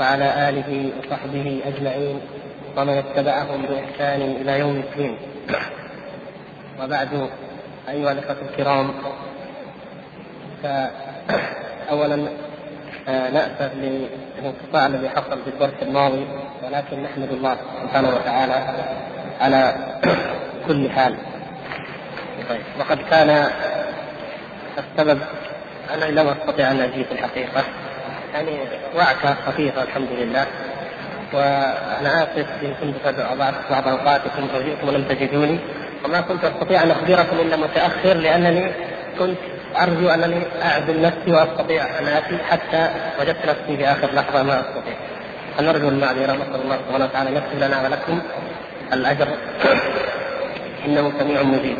وعلى آله وصحبه أجمعين ومن اتبعهم بإحسان إلى يوم الدين. وبعد أيها الأخوة الكرام فأولا آه، نأسف للانقطاع الذي حصل في الدرس الماضي ولكن نحمد الله سبحانه وتعالى على كل حال. طيب وقد كان السبب أنا لم أستطيع أن أجي في الحقيقة. يعني وعكة خفيفة الحمد لله وأنا آسف إن كنت قد أضعت بعض أوقاتكم وجئتم ولم تجدوني وما كنت أستطيع أن أخبركم إلا متأخر لأنني كنت أرجو أنني اعدل نفسي وأستطيع أن آتي حتى وجدت نفسي في آخر لحظة ما أستطيع. فنرجو المعذرة نسأل الله سبحانه وتعالى يكتب لنا ولكم الأجر إنه سميع مجيب.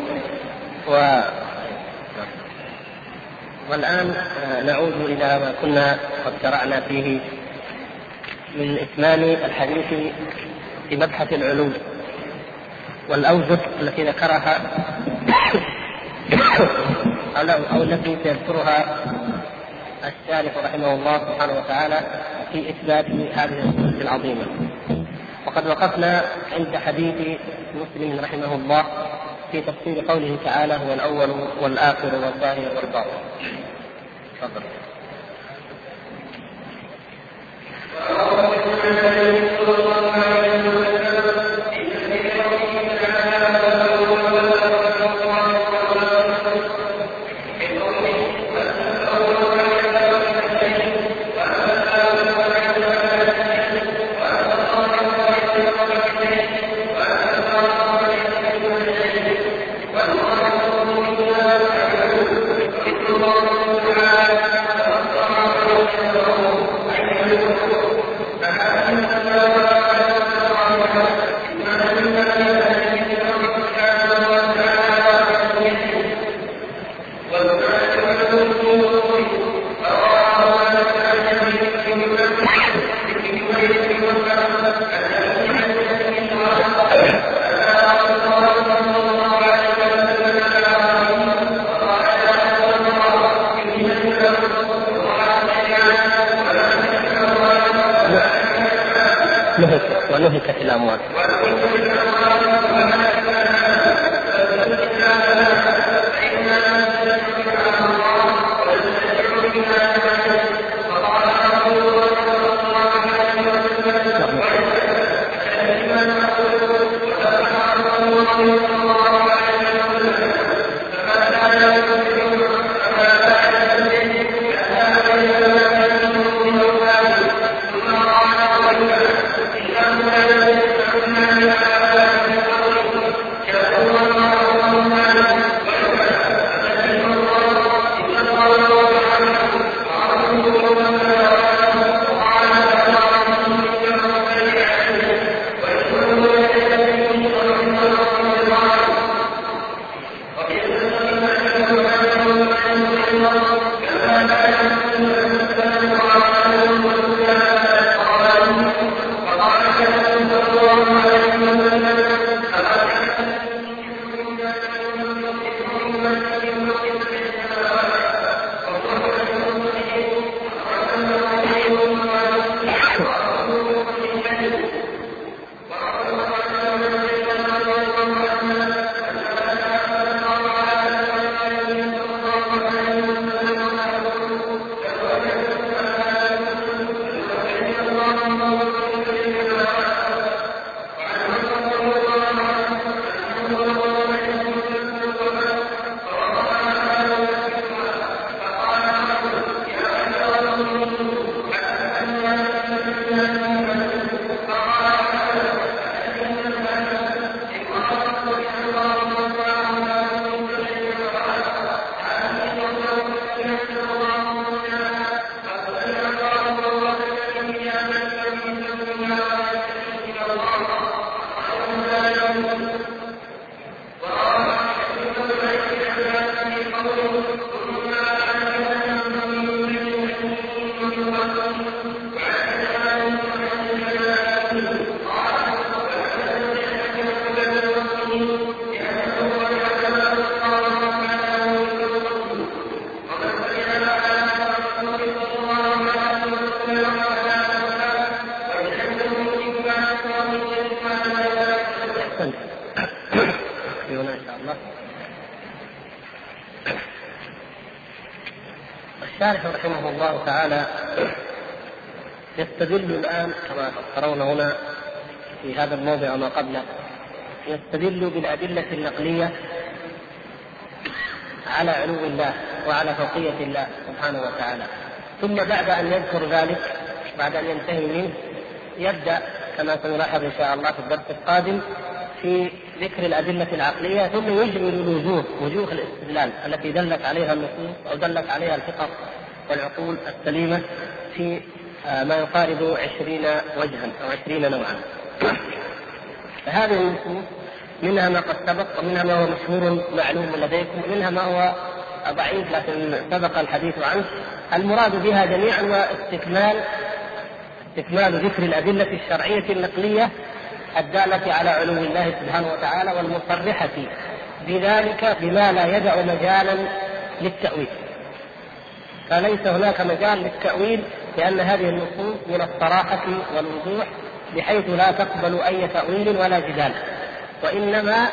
والآن آه، نعود إلى ما كنا قد شرعنا فيه من إتمام الحديث في مبحث العلوم والأوجه التي ذكرها أو التي سيذكرها الشارح رحمه الله سبحانه وتعالى في إثبات هذه الصفة العظيمة. وقد وقفنا عند حديث مسلم رحمه الله في تفسير قوله تعالى هو الأول والآخر والظاهر والباطن. تفضل. يستدل الآن كما ترون هنا في هذا الموضع وما قبله يستدل بالأدلة النقلية على علو الله وعلى فوقية الله سبحانه وتعالى. ثم بعد أن يذكر ذلك بعد أن ينتهي منه يبدأ كما سنلاحظ إن شاء الله في الدرس القادم في ذكر الأدلة العقلية ثم يجمل الوجوه وجوه الاستدلال التي دلت عليها النصوص أو دلت عليها الفطر والعقول السليمة في ما يقارب عشرين وجها أو عشرين نوعا. فهذه النصوص منها ما قد سبق ومنها ما هو مشهور معلوم لديكم ومنها ما هو ضعيف لكن سبق الحديث عنه. المراد بها جميعا هو استكمال استكمال ذكر الأدلة الشرعية النقلية الدالة على علو الله سبحانه وتعالى والمصرحة بذلك بما لا يدع مجالا للتأويل. فليس هناك مجال للتأويل لأن هذه النصوص من الصراحة والوضوح بحيث لا تقبل أي تأويل ولا جدال. وإنما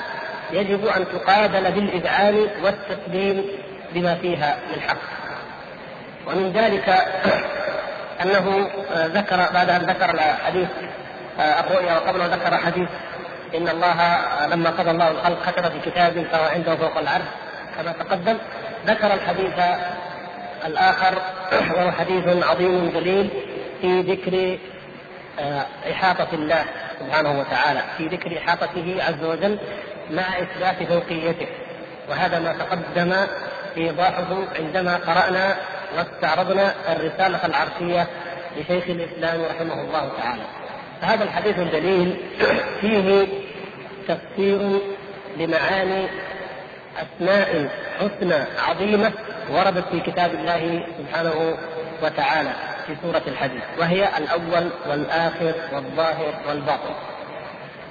يجب أن تقابل بالإذعان والتسليم بما فيها من حق. ومن ذلك أنه ذكر بعد أن ذكر حديث الرؤيا وقبله ذكر حديث إن الله لما قضى الله الخلق كتب في كتاب فهو عنده فوق العرش كما تقدم ذكر الحديث الآخر وهو حديث عظيم جليل في ذكر آه، إحاطة الله سبحانه وتعالى في ذكر إحاطته عز وجل مع إثبات فوقيته وهذا ما تقدم إيضاحه عندما قرأنا واستعرضنا الرسالة العرشية لشيخ الإسلام رحمه الله تعالى. فهذا الحديث الجليل فيه تفسير لمعاني أسماء حسنى عظيمة وردت في كتاب الله سبحانه وتعالى في سورة الحديث وهي الأول والآخر والظاهر والباطن.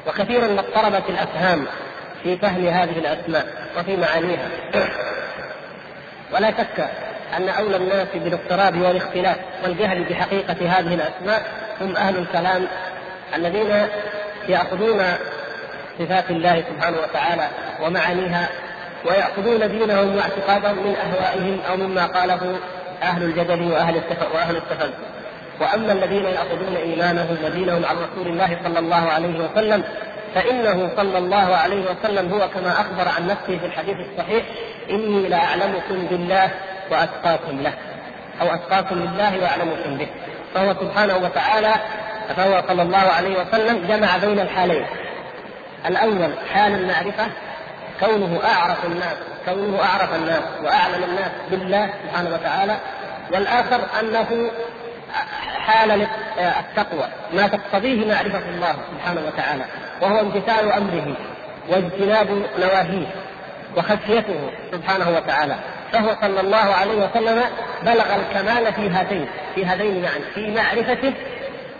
وكثيرا ما اضطربت الأفهام في فهم هذه الأسماء وفي معانيها. ولا شك أن أولى الناس بالاضطراب والاختلاف والجهل بحقيقة هذه الأسماء هم أهل الكلام الذين يأخذون صفات الله سبحانه وتعالى ومعانيها ويأخذون دينهم واعتقادهم من أهوائهم أو مما قاله أهل الجدل وأهل وأهل التفلسف وأما الذين يأخذون إيمانهم ودينهم عن رسول الله صلى الله عليه وسلم فإنه صلى الله عليه وسلم هو كما أخبر عن نفسه في الحديث الصحيح إني لأعلمكم بالله وأتقاكم له أو أتقاكم لله وأعلمكم به. فهو سبحانه وتعالى فهو صلى الله عليه وسلم جمع بين الحالين. الأول حال المعرفة كونه أعرف الناس كونه أعرف الناس وأعلم الناس بالله سبحانه وتعالى. والآخر أنه حال التقوى ما تقتضيه معرفة الله سبحانه وتعالى وهو امتثال أمره واجتناب نواهيه وخشيته سبحانه وتعالى. فهو صلى الله عليه وسلم بلغ الكمال في هاتين في هذين معا في معرفته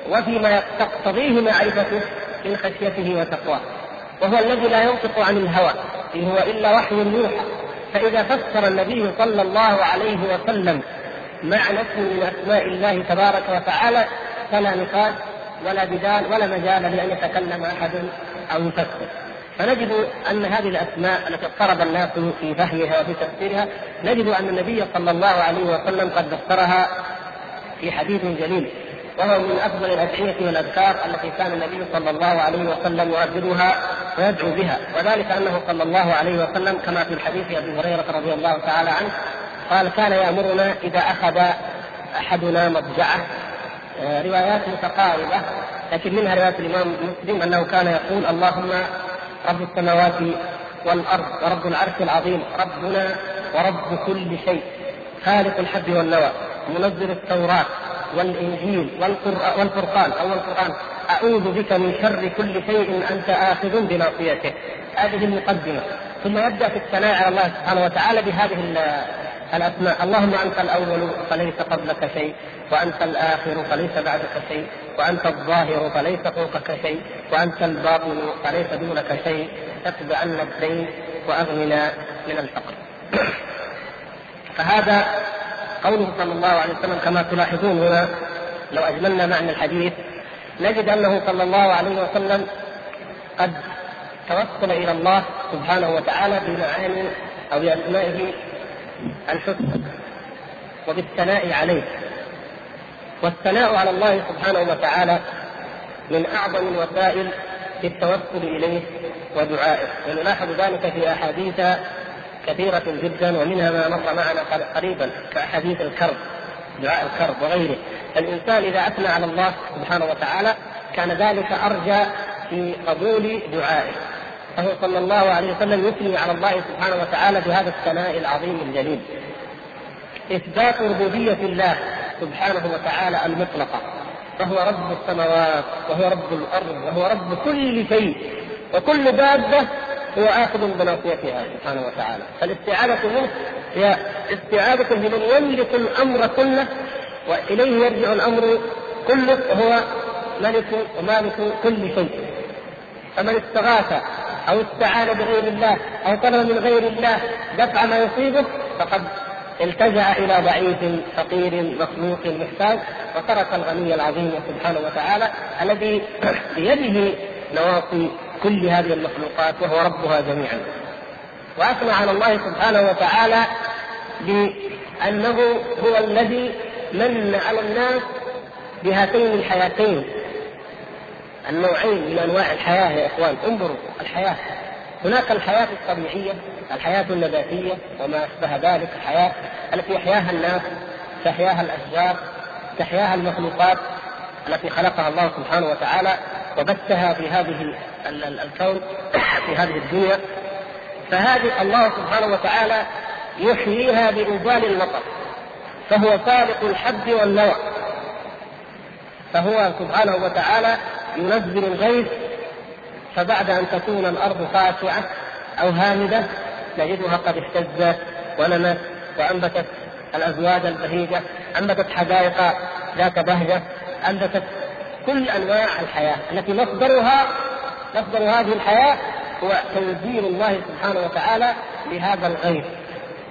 وفيما تقتضيه معرفته من خشيته وتقواه وهو الذي لا ينطق عن الهوى. إن هو إلا وحي يوحى. فإذا فسر النبي صلى الله عليه وسلم معنى اسم من أسماء الله تبارك وتعالى فلا نقاش ولا جدال ولا مجال لأن يتكلم أحد أو يفسر. فنجد أن هذه الأسماء التي اضطرب الناس في فهمها وفي تفسيرها نجد أن النبي صلى الله عليه وسلم قد فسرها في حديث جليل. وهو من أفضل الادعيه والأذكار التي كان النبي صلى الله عليه وسلم يرددها ويدعو بها. وذلك أنه صلى الله عليه وسلم كما في الحديث أبي هريرة رضي الله تعالى عنه قال كان يأمرنا إذا أخذ أحدنا مضجعه. آه، روايات متقاربة لكن منها رواية الإمام مسلم أنه كان يقول اللهم رب السماوات والأرض ورب العرش العظيم ربنا ورب كل شيء خالق الحب والنوى منزل التوراة. والإنجيل والفرقان. أو القرآن أعوذ بك من شر كل شيء أنت آخذ بناصيته. هذه المقدمة. ثم يبدأ في الثناء على الله سبحانه وتعالى بهذه الأسماء. اللهم أنت الأول فليس قبلك شيء وأنت الآخر فليس بعدك شيء وأنت الظاهر فليس فوقك شيء وأنت الباطن فليس دونك شيء. عنا الدين وأغننا من الفقر. فهذا قوله صلى الله عليه وسلم كما تلاحظون هنا لو أجملنا معنى الحديث نجد أنه صلى الله عليه وسلم قد توصل إلى الله سبحانه وتعالى بمعاني أو بأسمائه الحسنى وبالثناء عليه. والثناء على الله سبحانه وتعالى من أعظم الوسائل في التوسل إليه ودعائه. ونلاحظ ذلك في أحاديث كثيرة جدا ومنها ما مر معنا قريبا كأحاديث الكرب دعاء الكرب وغيره. الإنسان إذا أثنى على الله سبحانه وتعالى كان ذلك أرجى في قبول دعائه. فهو صلى الله عليه وسلم يثني على الله سبحانه وتعالى بهذا الثناء العظيم الجليل. إثبات ربوبية الله سبحانه وتعالى المطلقة. فهو رب السماوات وهو رب الأرض وهو رب كل شيء وكل دابة هو آخذ بناصيتها سبحانه وتعالى. فالاستعاذة منه هي استعاذة بمن يملك الأمر كله وإليه يرجع الأمر كله وهو ملك ومالك كل شيء. فمن استغاث أو استعان بغير الله أو طلب من غير الله دفع ما يصيبه فقد التجأ إلى ضعيف فقير مخلوق محتاج وترك الغني العظيم سبحانه وتعالى الذي بيده نواصي كل هذه المخلوقات وهو ربها جميعا. وأثنى على الله سبحانه وتعالى بأنه هو الذي من على الناس بهاتين الحياتين. النوعين من أنواع الحياة يا إخوان. انظروا الحياة. هناك الحياة الطبيعية الحياة النباتية وما أشبه ذلك. الحياة التي يحياها الناس تحياها الأشجار تحياها المخلوقات التي خلقها الله سبحانه وتعالى. وبثها في هذه الكون في هذه الدنيا فهذه الله سبحانه وتعالى يحييها بإنزال المطر فهو فالق الحب والنوى فهو سبحانه وتعالى ينزل الغيث فبعد أن تكون الأرض خاشعة أو هامدة نجدها قد اهتزت ونمت وأنبتت الأزواج البهيجة أنبتت حدائق ذات بهجة أنبتت كل أنواع الحياة التي مصدرها مصدر هذه الحياة هو تنزيل الله سبحانه وتعالى لهذا الغيث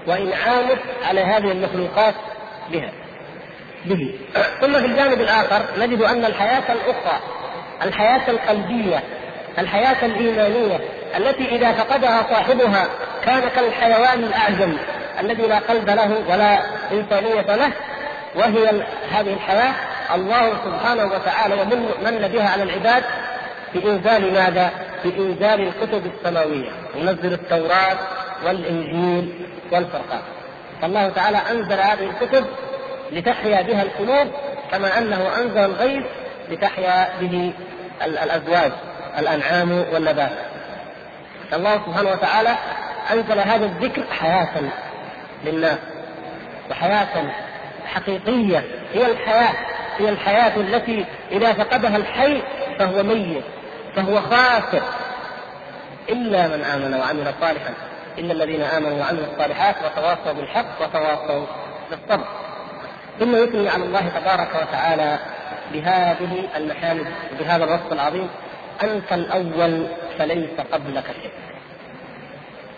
وإنعامه على هذه المخلوقات بها به. ثم في الجانب الآخر نجد أن الحياة الأخرى الحياة القلبية الحياة الإيمانية التي إذا فقدها صاحبها كان كالحيوان الأعجم الذي لا قلب له ولا إنسانية له وهي هذه الحياة الله سبحانه وتعالى يمن من بها على العباد بإنزال ماذا؟ بإنزال الكتب السماوية ينزل التوراة والإنجيل والفرقان. فالله تعالى أنزل هذه الكتب لتحيا بها القلوب كما أنه أنزل الغيث لتحيا به الأزواج الأنعام والنبات. الله سبحانه وتعالى أنزل هذا الذكر حياة للناس وحياة حقيقية هي الحياة. هي الحياة التي إذا فقدها الحي فهو ميت فهو خاسر. إلا من آمن وعمل صالحا. إلا الذين آمنوا وعملوا الصالحات وتواصوا بالحق وتواصوا بالصبر. ثم يثني على الله تبارك وتعالى بهذه المحامد بهذا الوصف العظيم أنت الأول فليس قبلك شيء.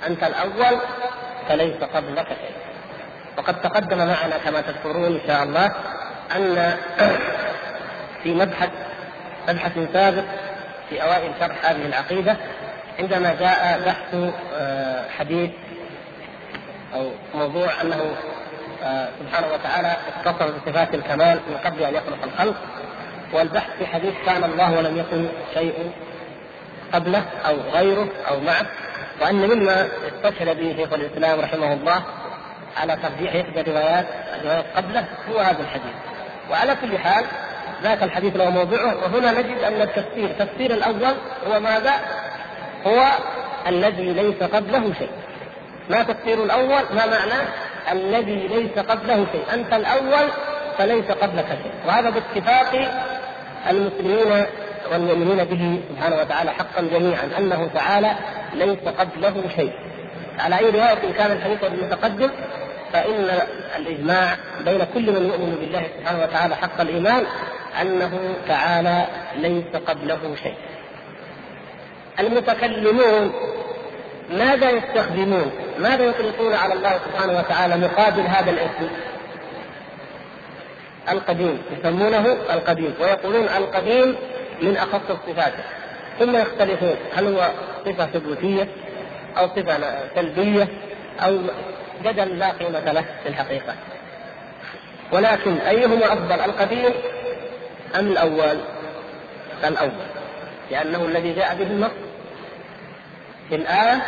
أنت الأول فليس قبلك شيء. وقد تقدم معنا كما تذكرون إن شاء الله أن في مبحث مبحث سابق في أوائل شرح هذه العقيدة عندما جاء بحث آه، حديث أو موضوع أنه آه، سبحانه وتعالى اتصف بصفات الكمال من قبل أن يخلق الخلق والبحث في حديث كان الله ولم يكن شيء قبله أو غيره أو معه وأن مما استشهد به شيخ الإسلام رحمه الله على ترجيح إحدى الروايات الروايات قبله هو هذا الحديث. وعلى كل حال ذاك الحديث له موضوعه وهنا نجد أن التفسير التفسير الأول هو ماذا؟ هو الذي ليس قبله شيء. ما تفسير الأول؟ ما معناه؟ الذي ليس قبله شيء، أنت الأول فليس قبلك شيء، وهذا باتفاق المسلمين والمؤمنين به سبحانه وتعالى حقا جميعا أنه تعالى ليس قبله شيء. على أي رواية كان الحديث المتقدم فإن الإجماع بين كل من يؤمن بالله سبحانه وتعالى حق الإيمان أنه تعالى ليس قبله شيء. المتكلمون ماذا يستخدمون؟ ماذا يطلقون على الله سبحانه وتعالى مقابل هذا الاسم؟ القديم يسمونه القديم ويقولون القديم من أخص الصفات ثم يختلفون هل هو صفة ثبوتية أو صفة سلبية أو جدل لا قيمة له في الحقيقة. ولكن أيهما أفضل القديم أم الأول؟ الأول. لأنه الذي جاء به النص في الآية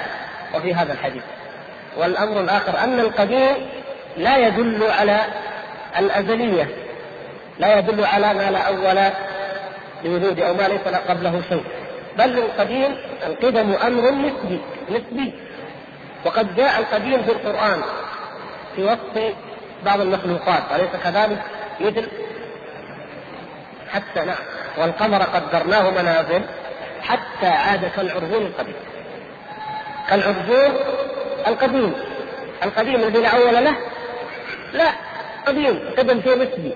وفي هذا الحديث. والأمر الآخر أن القديم لا يدل على الأزلية لا يدل على ما لا أول لوجود أو ما ليس قبله شيء. بل القديم القدم أمر نسبي نسبي. وقد جاء القديم في القرآن في وصف بعض المخلوقات أليس كذلك؟ مثل حتى نعم والقمر قدرناه منازل حتى عاد كالعرجون القديم. كالعرجون القديم. القديم الذي لا أول له؟ لا قديم قدم شيء نسبي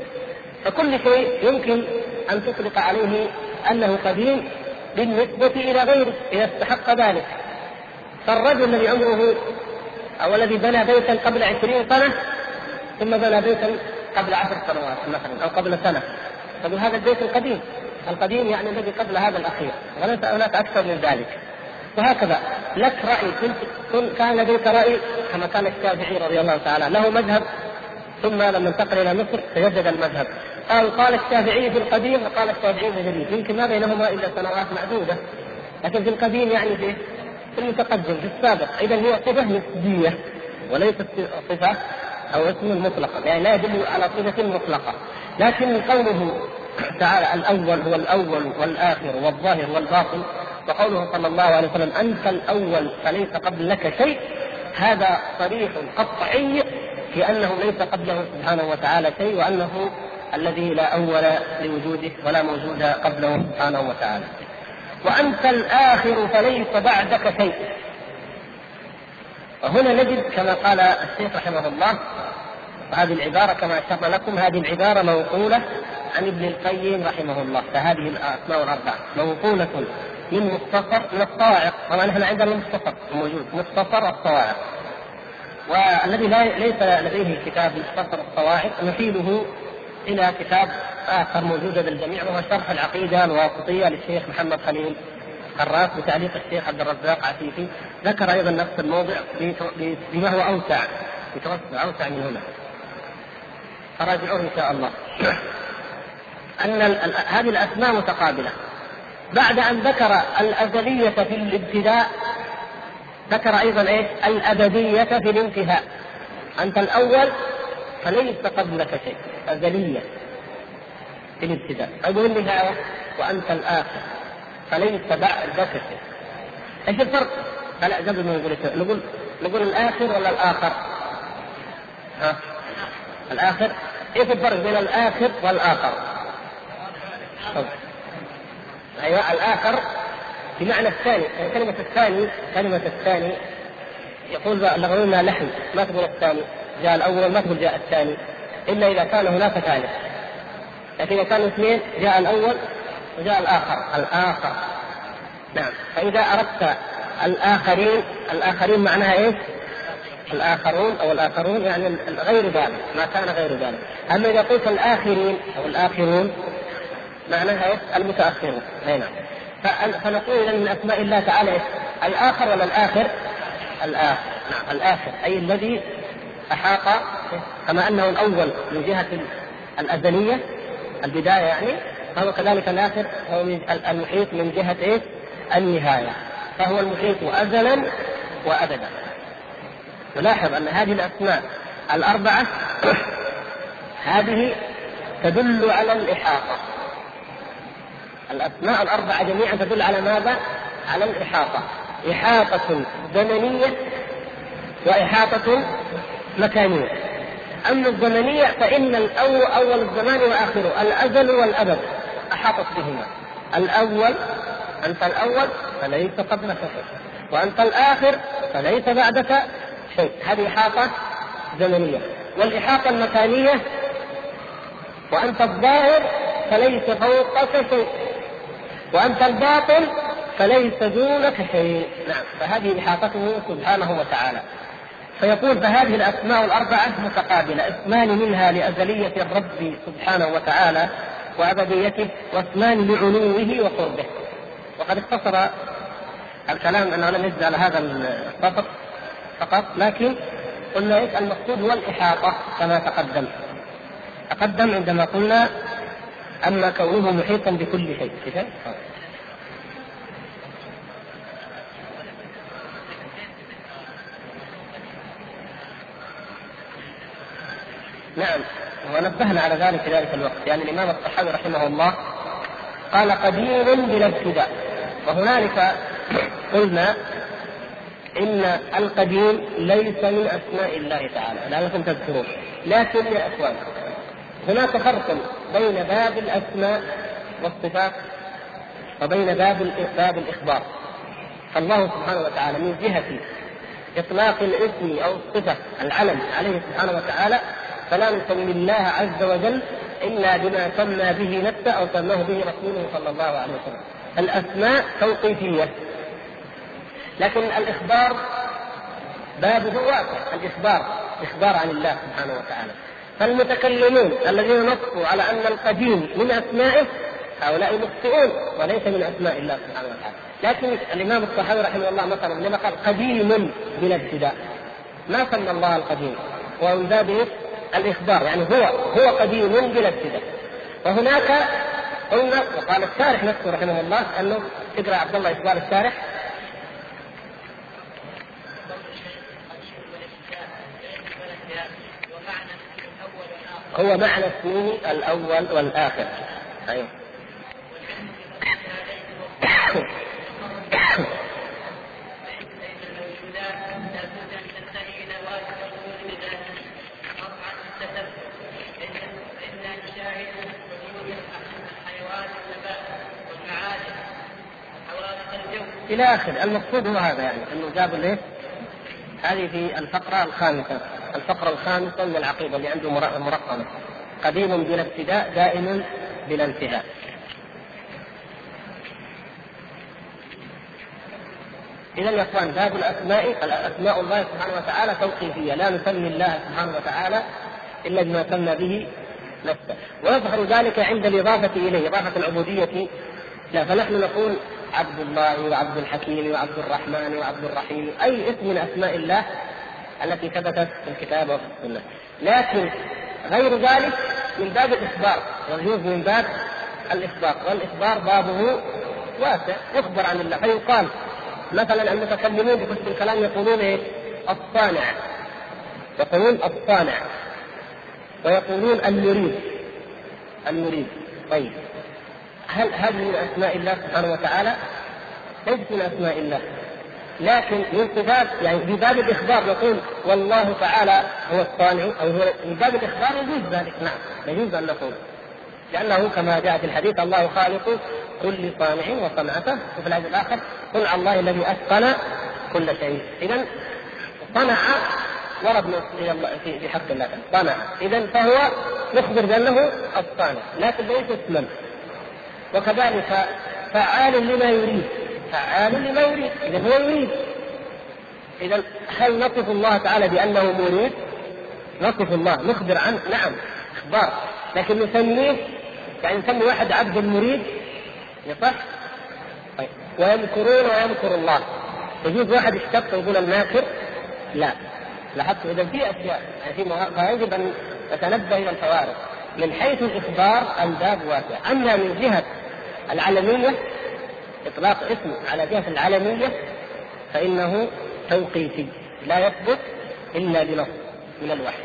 فكل شيء يمكن أن تطلق عليه أنه قديم بالنسبة إلى غيره إذا استحق ذلك. فالرجل الذي عمره أو الذي بنى بيتا قبل عشرين سنة ثم بنى بيتا قبل عشر سنوات مثلا أو قبل سنة. فمن هذا البيت القديم. القديم يعني الذي قبل هذا الأخير. وليس هناك أكثر من ذلك. وهكذا لك رأي كنت كان لديك رأي كما كان الشافعي رضي الله تعالى له مذهب ثم لما انتقل إلى مصر تجدد المذهب. قال قال الشافعي في القديم وقال الشافعي في الجديد. يمكن ما بينهما إلا سنوات معدودة. لكن في القديم يعني في في المتقدم في السابق. إذا هي صفة نسبية وليست صفة أو اسم مطلقا. يعني لا يدل على صفة مطلقة. لكن قوله تعالى الأول هو الأول والآخر والظاهر والباطن وقوله صلى الله عليه وسلم أنت الأول فليس قبلك شيء هذا صريح قطعي في أنه ليس قبله سبحانه وتعالى شيء وأنه الذي لا أول لوجوده ولا موجود قبله سبحانه وتعالى. وأنت الآخر فليس بعدك شيء. وهنا نجد كما قال الشيخ رحمه الله وهذه العبارة كما أشرنا لكم هذه العبارة موصولة عن ابن القيم رحمه الله فهذه الأسماء الأربعة. موصولة من مختصر من الصواعق طبعا إحنا عندنا المختصر موجود مختصر الصواعق. والذي ليس لديه كتاب مختصر الصواعق نحيله إلى كتاب آخر موجود للجميع وهو شرح العقيدة الواسطية للشيخ محمد خليل خراف بتعليق الشيخ عبد الرزاق عفيفي ذكر أيضا نفس الموضع بما هو أوسع بتوسع أوسع من هنا. فراجعوه إن شاء الله. أن هذه الأسماء متقابلة. بعد أن ذكر الأزلية في الابتداء ذكر أيضا إيش؟ الأبدية في الانتهاء. أنت الأول فليس قبلك شيء. ازليه في الابتداء. أقول النهايه وأنت الآخر. فليس بعدك شيء. إيش الفرق؟ لا قبل ما نقول نقول نقول الآخر ولا الآخر؟ ها؟ الآخر. إيش الفرق بين الآخر والآخر؟ أيوه الآخر بمعنى الثاني. كلمة الثاني كلمة الثاني يقول اللغويون انها لحن ما تقول الثاني. جاء الأول ما تقول جاء الثاني. إلا إذا كان هناك ثالث. لكن إذا كانوا اثنين جاء الأول وجاء الآخر. الآخر. نعم. فإذا أردت الآخرين الآخرين معناها إيش؟ الآخرون أو الآخرون يعني غير ذلك. ما كان غير ذلك. أما إذا قلت الآخرين أو الآخرون معناها إيش؟ المتأخرون. أي نعم. فنقول اذا من أسماء الله تعالى إيش؟ الآخر ولا الآخر؟ الآخر. نعم. الآخر. أي الذي أحاط كما أنه الأول من جهة الأزلية البداية يعني فهو كذلك الآخر هو المحيط من جهة إيش؟ النهاية فهو المحيط ازلا وابدا نلاحظ أن هذه الأسماء الأربعة هذه تدل على الإحاطة الأسماء الأربعة جميعا تدل على ماذا؟ على الإحاطة إحاطة زمنية وإحاطة مكانية أما الزمنية فإن الأول أول الزمان وآخره الأزل والأبد. أحاطت بهما. الأول أنت الأول فليس قبلك شيء. وأنت الآخر فليس بعدك شيء. هذه إحاطة زمنية. والإحاطة المكانية وأنت الظاهر فليس فوقك شيء. وأنت الباطل فليس دونك شيء. نعم فهذه إحاطته سبحانه وتعالى. فيقول فهذه الأسماء الأربعة متقابلة اسمان منها لأزلية الرب سبحانه وتعالى وأبديته واسمان لعلوه وقربه. وقد اختصر الكلام انه لم يجد على هذا السطر فقط لكن قلنا إيش المقصود هو الإحاطة كما تقدم. تقدم عندما قلنا اما كونه محيطا بكل شيء نعم. ونبهنا على ذلك في ذلك الوقت. يعني الإمام الصحابي رحمه الله قال قديم بلا ابتداء. وهنالك قلنا إن القديم ليس من أسماء الله تعالى. لعلكم تذكرون. لكن يا إخوان هناك فرق بين باب الأسماء والصفات وبين باب باب الإخبار. فالله سبحانه وتعالى من جهة إطلاق الاسم أو الصفة العلم عليه سبحانه وتعالى فلا نسمي الله عز وجل إلا بما سمى به نفسه أو سماه به رسوله صلى الله عليه وسلم. الأسماء توقيفية. لكن الإخبار بابه واسع، الإخبار إخبار عن الله سبحانه وتعالى. فالمتكلمون الذين نصوا على أن القديم من أسمائه هؤلاء مخطئون وليس من أسماء الله سبحانه وتعالى. لكن الإمام الصحابي رحمه الله مثلا لما قال قديم بلا ابتداء ما سمى الله القديم ومن باب الإخبار يعني هو هو قديم بلا ابتداء. وهناك قلنا وقال الشارح نفسه رحمه الله أنه اقرأ عبد الله إقبال الشارح هو معنى اسمه الأول والآخر. أيوه. إلى آخره. المقصود هو هذا يعني إنه جاب الايه؟ هذه في الفقرة الخامسة. الفقرة الخامسة من العقيدة اللي عنده مرقمة. قديم بلا ابتداء دائم بلا انتهاء. إذا يا إخوان باب الأسماء. أسماء الله سبحانه وتعالى توقيفية. لا نسمي الله سبحانه وتعالى إلا بما سمى به نفسه. ويظهر ذلك عند الإضافة إليه إضافة العبودية لا فنحن نقول عبد الله وعبد الحكيم وعبد الرحمن وعبد الرحيم أي اسم من أسماء الله التي ثبتت في الكتاب وفي السنة لكن غير ذلك من باب الإخبار يجوز من باب الإخبار والإخبار بابه واسع يخبر عن الله. فيقال مثلا المتكلمون بكتب الكلام يقولون إيه؟ الصانع. يقولون الصانع. ويقولون المريد المريد طيب. هل هذه من أسماء الله سبحانه وتعالى؟ ليست من أسماء الله. لكن من صفات يعني في باب الإخبار نقول والله تعالى هو الصانع أو هو من باب الإخبار يجوز ذلك. نعم يجوز أن نقول. لأنه كما جاء في الحديث الله خالق كل صانع وصنعته وفي الحديث الآخر صنع الله الذي أتقن كل شيء. اذا صنع ورد في حق الله. صنع. اذا فهو يخبر بأنه الصانع لكن ليس اسما. وكذلك فعال لما يريد فعال لما يريد إذا هو يريد. إذا هل نصف الله تعالى بأنه مريد؟ نصف الله نخبر عنه نعم إخبار. لكن نسميه يعني نسمي واحد عبد مريد؟ يصح؟ طيب. ويمكرون ويمكر الله. يجوز واحد يشتق ويقول الماكر؟ لا. لاحظت إذا في أشياء يعني في فيجب أن نتنبه إلى الفوارق. من حيث الإخبار الباب واسع. أما من جهة العلمية إطلاق اسم على جهة العلمية فإنه توقيفي. لا يثبت إلا بنص من الوحي.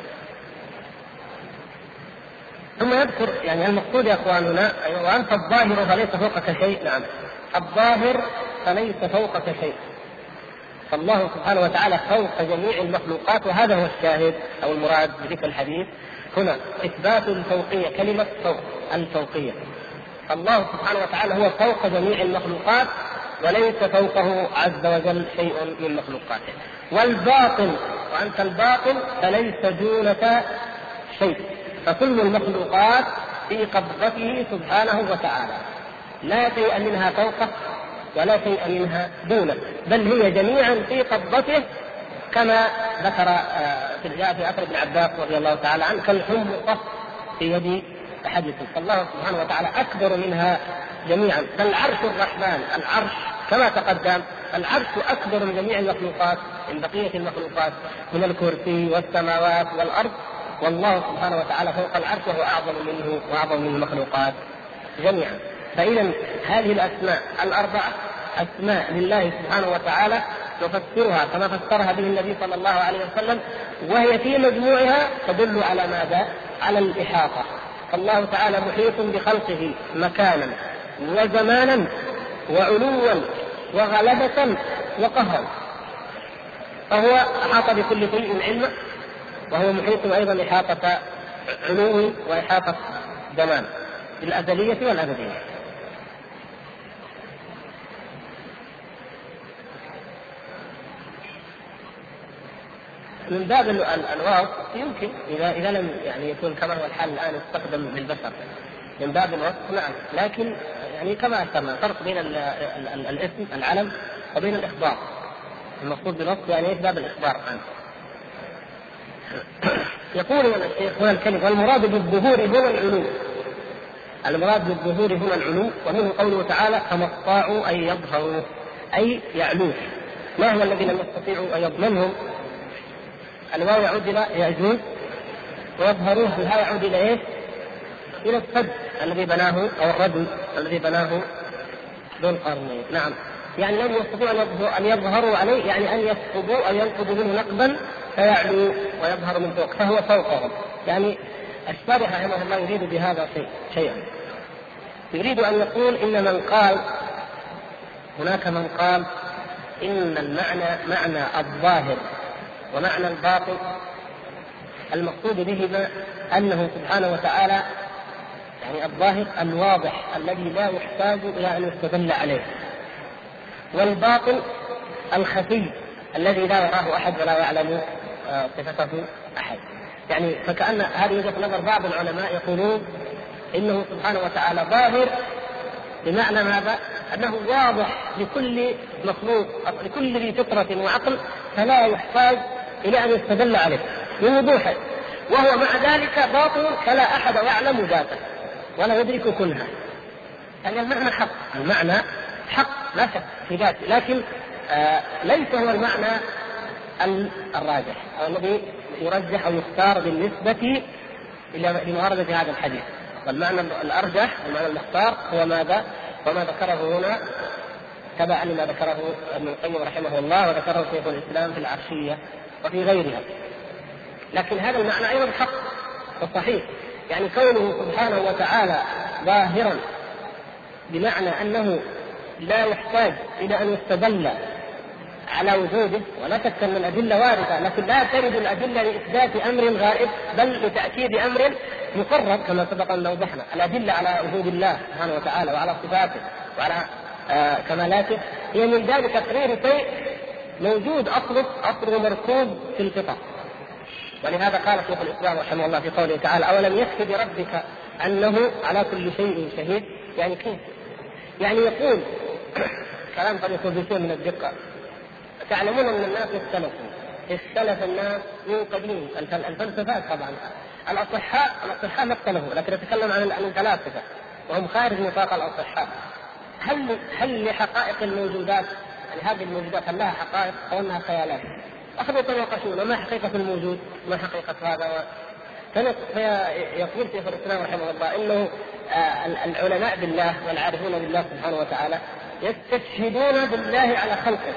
ثم يذكر يعني المقصود يا إخواننا وأنت الظاهر فليس فوقك شيء نعم. الظاهر فليس فوقك شيء. فالله سبحانه وتعالى فوق جميع المخلوقات وهذا هو الشاهد أو المراد بذكر الحديث. هنا إثبات الفوقية كلمة فوق الفوقية. الله سبحانه وتعالى هو فوق جميع المخلوقات وليس فوقه عز وجل شيء من مخلوقاته. والباطن وأنت الباطن فليس دونك شيء. فكل المخلوقات في قبضته سبحانه وتعالى. لا شيء منها فوقه ولا شيء منها دونه. بل هي جميعا في قبضته كما ذكر آه، في جاء في اثر ابن عباس رضي الله تعالى عنه كالحمقه في يد تحدثوا فالله سبحانه وتعالى أكبر منها جميعا. فالعرش الرحمن العرش كما تقدم العرش أكبر من جميع المخلوقات من بقية المخلوقات من الكرسي والسماوات والأرض. والله سبحانه وتعالى فوق العرش وهو أعظم منه وأعظم من المخلوقات جميعا. فاذا هذه الأسماء الأربعة أسماء لله سبحانه وتعالى نفسرها كما فسرها به النبي صلى الله عليه وسلم وهي في مجموعها تدل على ماذا؟ على الإحاطة. فالله تعالى محيط بخلقه مكانا وزمانا وعلوا وغلبة وقهرا فهو أحاط بكل شيء علما وهو محيط أيضا إحاطة علو وإحاطة زمان بالأزلية والأبدية. من باب الوصف يمكن إذا إذا لم يعني يكون كما هو الحال الآن يستخدم بالبشر. من باب الوصف نعم. لكن يعني كما اشرنا فرق بين ال ال ال الاسم العلم وبين الإخبار. المقصود بالوصف يعني إيش؟ باب الإخبار عنه يقول الشيخ هنا الكلمة والمراد بالظهور هنا العلو. المراد بالظهور هنا العلو ومنه قوله تعالى فما استطاعوا أن يظهروا. أي يعلوه. ما هو الذي لم يستطيعوا أن يضمنهم الواو يعود إلى ياجوج ويظهرون هل يعود إلى إيش؟ إلى السد الذي بناه أو الرجل الذي بناه ذو القرنين. نعم. يعني لم يستطيعوا أن يظهروا عليه يعني أن يسقطوا أو ينقضوا منه نقبا فيعلو ويظهر من فوق فهو فوقهم. يعني الشارح رحمه الله يريد بهذا شيء شيئا. يريد أن يقول إن من قال هناك من قال إن المعنى معنى الظاهر. ومعنى الباطل المقصود بهما أنه سبحانه وتعالى يعني الظاهر الواضح الذي لا يحتاج إلى أن يستدل عليه والباطل الخفي الذي لا يراه أحد ولا يعلم آه، صفته أحد يعني فكأن هذه وجهة نظر بعض العلماء يقولون إنه سبحانه وتعالى ظاهر بمعنى ماذا؟ أنه واضح لكل مخلوق لكل ذي فطرة وعقل فلا يحتاج إلى أن يستدل عليه بوضوح. وهو مع ذلك باطل فلا أحد يعلم ذاته ولا يدرك كنها. يعني المعنى حق. المعنى حق لا شك في ذاته. لكن آه ليس هو المعنى الراجح أو الذي يرجح أو يختار بالنسبة إلى لمعارضه هذا الحديث. والمعنى الأرجح المعنى المختار هو ماذا؟ وما ذكره هنا تبعا لما ذكره ابن القيم رحمه الله وذكره شيخ الإسلام في العرشية. وفي غيرها. لكن هذا المعنى أيضا حق وصحيح. يعني كونه سبحانه وتعالى ظاهرا بمعنى أنه لا يحتاج إلى أن يستدل على وجوده ولا شك أن الأدلة واردة لكن لا ترد الأدلة لإثبات أمر غائب بل لتأكيد أمر مقرر كما سبق أن اوضحنا الأدلة على وجود الله سبحانه وتعالى وعلى صفاته وعلى آه كمالاته هي من باب تقرير شيء موجود اصله اصله مركوب في الفطر ولهذا قال شيخ الإسلام رحمه الله في قوله تعالى أولم يكفي بربك أنه على كل شيء شهيد؟ يعني كيف؟ يعني يقول كلام قد يكون بشيء من الدقة تعلمون أن الناس اختلفوا. اختلف الناس من قديم الفلسفات طبعا. الاصحاء الأصحاء ما اختلفوا لكن نتكلم عن الفلاسفة. وهم خارج نطاق الأصحاء. هل هل لحقائق الموجودات هذه الموجودات هل لها حقائق أو انها خيالات؟ أخذوا يتناقشون ما حقيقة الموجود؟ ما حقيقة هذا؟ فيقول شيخ الإسلام رحمه الله إنه آه، العلماء بالله والعارفون بالله سبحانه وتعالى يستشهدون بالله على خلقه.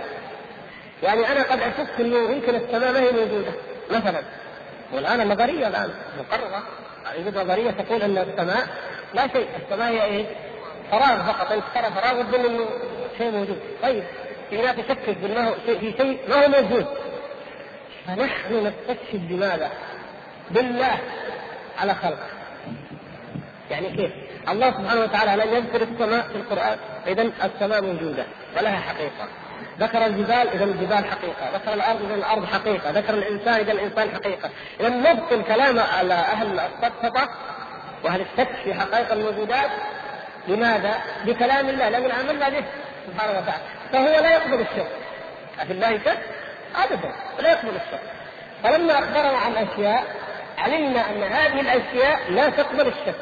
يعني أنا قد اشك انه يمكن السماء ما هي موجودة مثلا والآن النظريه الآن مقررة يوجد نظرية تقول أن السماء لا شيء السماء هي إيه؟ فراغ فقط انت ترى فراغ وتظن انه شيء موجود طيب لا تشكك بالله في شيء ما هو موجود. فنحن نستشهد بماذا؟ بالله على خلقه. يعني كيف؟ الله سبحانه وتعالى لم يذكر السماء في القرآن إذا السماء موجودة ولها حقيقة. ذكر الجبال إذا الجبال حقيقة. ذكر الأرض إذا الأرض حقيقة. ذكر الإنسان إذا الإنسان حقيقة. إذا نبطل كلام على أهل السفسطة وأهل الشك في حقائق الموجودات؟ لماذا؟ بكلام الله لأن عملنا به سبحانه وتعالى. فهو لا يقبل الشك أفي الله شك؟ أبدا لا يقبل الشك فلما أخبرنا عن أشياء علمنا أن هذه الأشياء لا تقبل الشك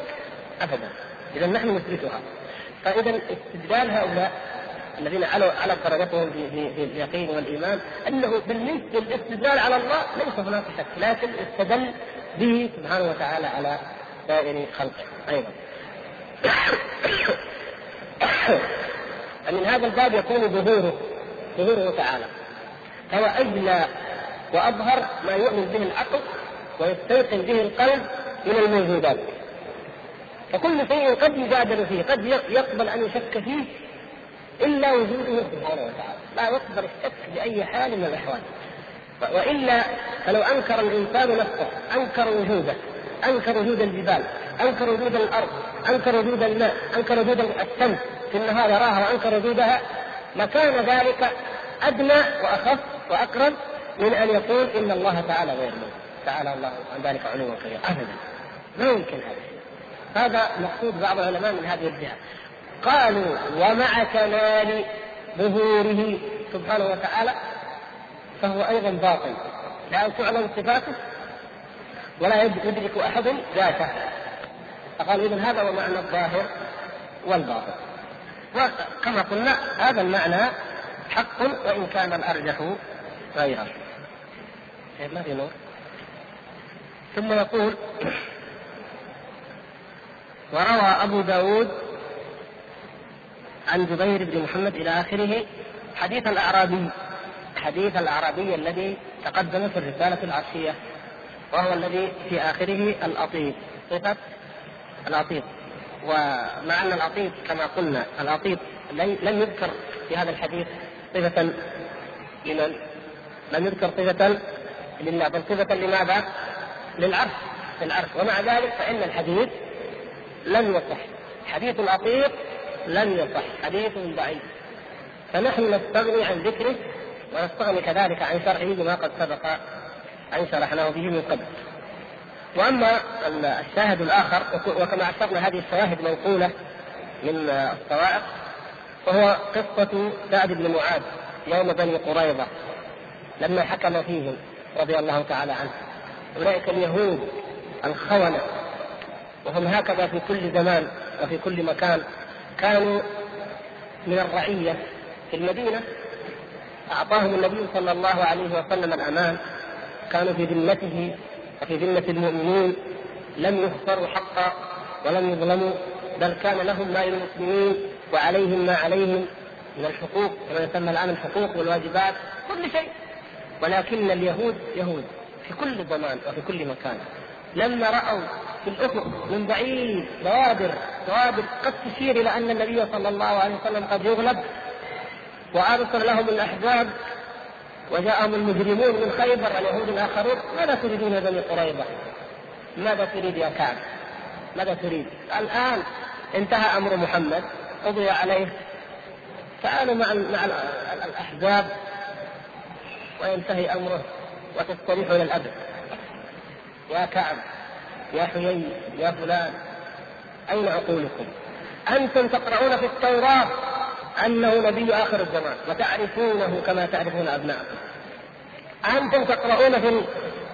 ابدا اذا نحن نثبتها فاذا استدلال هؤلاء الذين علوا على درجتهم في في في اليقين والإيمان أنه بالنسبة للاستدلال على الله ليس هناك شك لكن استدل به سبحانه وتعالى على سائر خلقه أيضا. فمن هذا الباب يكون ظهوره ظهوره تعالى. فهو اجلى وأظهر ما يؤمن به العقل ويستيقن به القلب من الموجودات. فكل شيء قد يجادل فيه قد يقبل أن يشك فيه إلا وجوده سبحانه وتعالى. لا يقبل الشك بأي حال من الأحوال. وإلا فلو أنكر الإنسان نفسه أنكر وجوده أنكر وجود الجبال أنكر وجود الأرض أنكر وجود الماء أنكر وجود الشمس في النهار يراها وأنكر وجودها لكان ذلك أدنى وأخف وأقرب من أن يقول إن الله تعالى غير موجود تعالى الله عن ذلك علوا كبيرا ابدا. ما يمكن هذا. هذا مقصود بعض العلماء من هذه الجهة. قالوا ومع كمال ظهوره سبحانه وتعالى فهو أيضا باطل. لا تعلم صفاته ولا يدرك أحد ذاته. فقالوا اذا هذا هو معنى الظاهر والباطل وكما قلنا هذا المعنى حق وإن كان الأرجح غيره. طيب، ما في نور؟ ثم يقول وروى أبو داود عن جبير بن محمد إلى آخره حديث الأعرابي حديث الأعرابي الذي تقدم في الرسالة العرشية وهو الذي في آخره الأطيب. صفة الأطيب. ومع أن الأطيب كما قلنا الأطيب لم يذكر في هذا الحديث صفة لمن؟ لم يذكر صفة لله بل صفة لماذا؟ للعرش للعرش ومع ذلك فإن الحديث لم يصح حديث الأطيب لم يصح حديث ضعيف فنحن نستغني عن ذكره ونستغني كذلك عن شرحه بما قد سبق أن شرحناه به من قبل وأما الشاهد الآخر وكما أشرنا هذه الشواهد منقولة من الصواعق وهو قصة سعد بن معاذ يوم بني قريظة لما حكم فيهم رضي الله تعالى عنه. أولئك اليهود الخونة وهم هكذا في كل زمان وفي كل مكان. كانوا من الرعية في المدينة أعطاهم النبي صلى الله عليه وسلم الأمان كانوا في ذمته وفي ذمة المؤمنين لم يخسروا حقا ولم يظلموا بل كان لهم ما للمسلمين وعليهم ما عليهم من الحقوق كما يسمى الآن الحقوق والواجبات كل شيء. ولكن اليهود يهود في كل زمان وفي كل مكان. لما رأوا في الأفق من بعيد بوادر بوادر قد تشير إلى أن النبي صلى الله عليه وسلم قد يغلب وأرسل لهم الأحزاب وجاءهم المجرمون من خيبر اليهود الآخرون ماذا تريدون يا بني قريظة؟ ماذا تريد يا كعب؟ ماذا تريد؟ الآن انتهى أمر محمد قضي عليه تعالوا مع مع الأحزاب وينتهي أمره وتستريحوا إلى الأبد يا كعب يا حيي يا فلان أين عقولكم؟ أنتم تقرؤون في التوراة أنه نبي آخر الزمان وتعرفونه كما تعرفون أبناءكم. أنتم تقرؤون في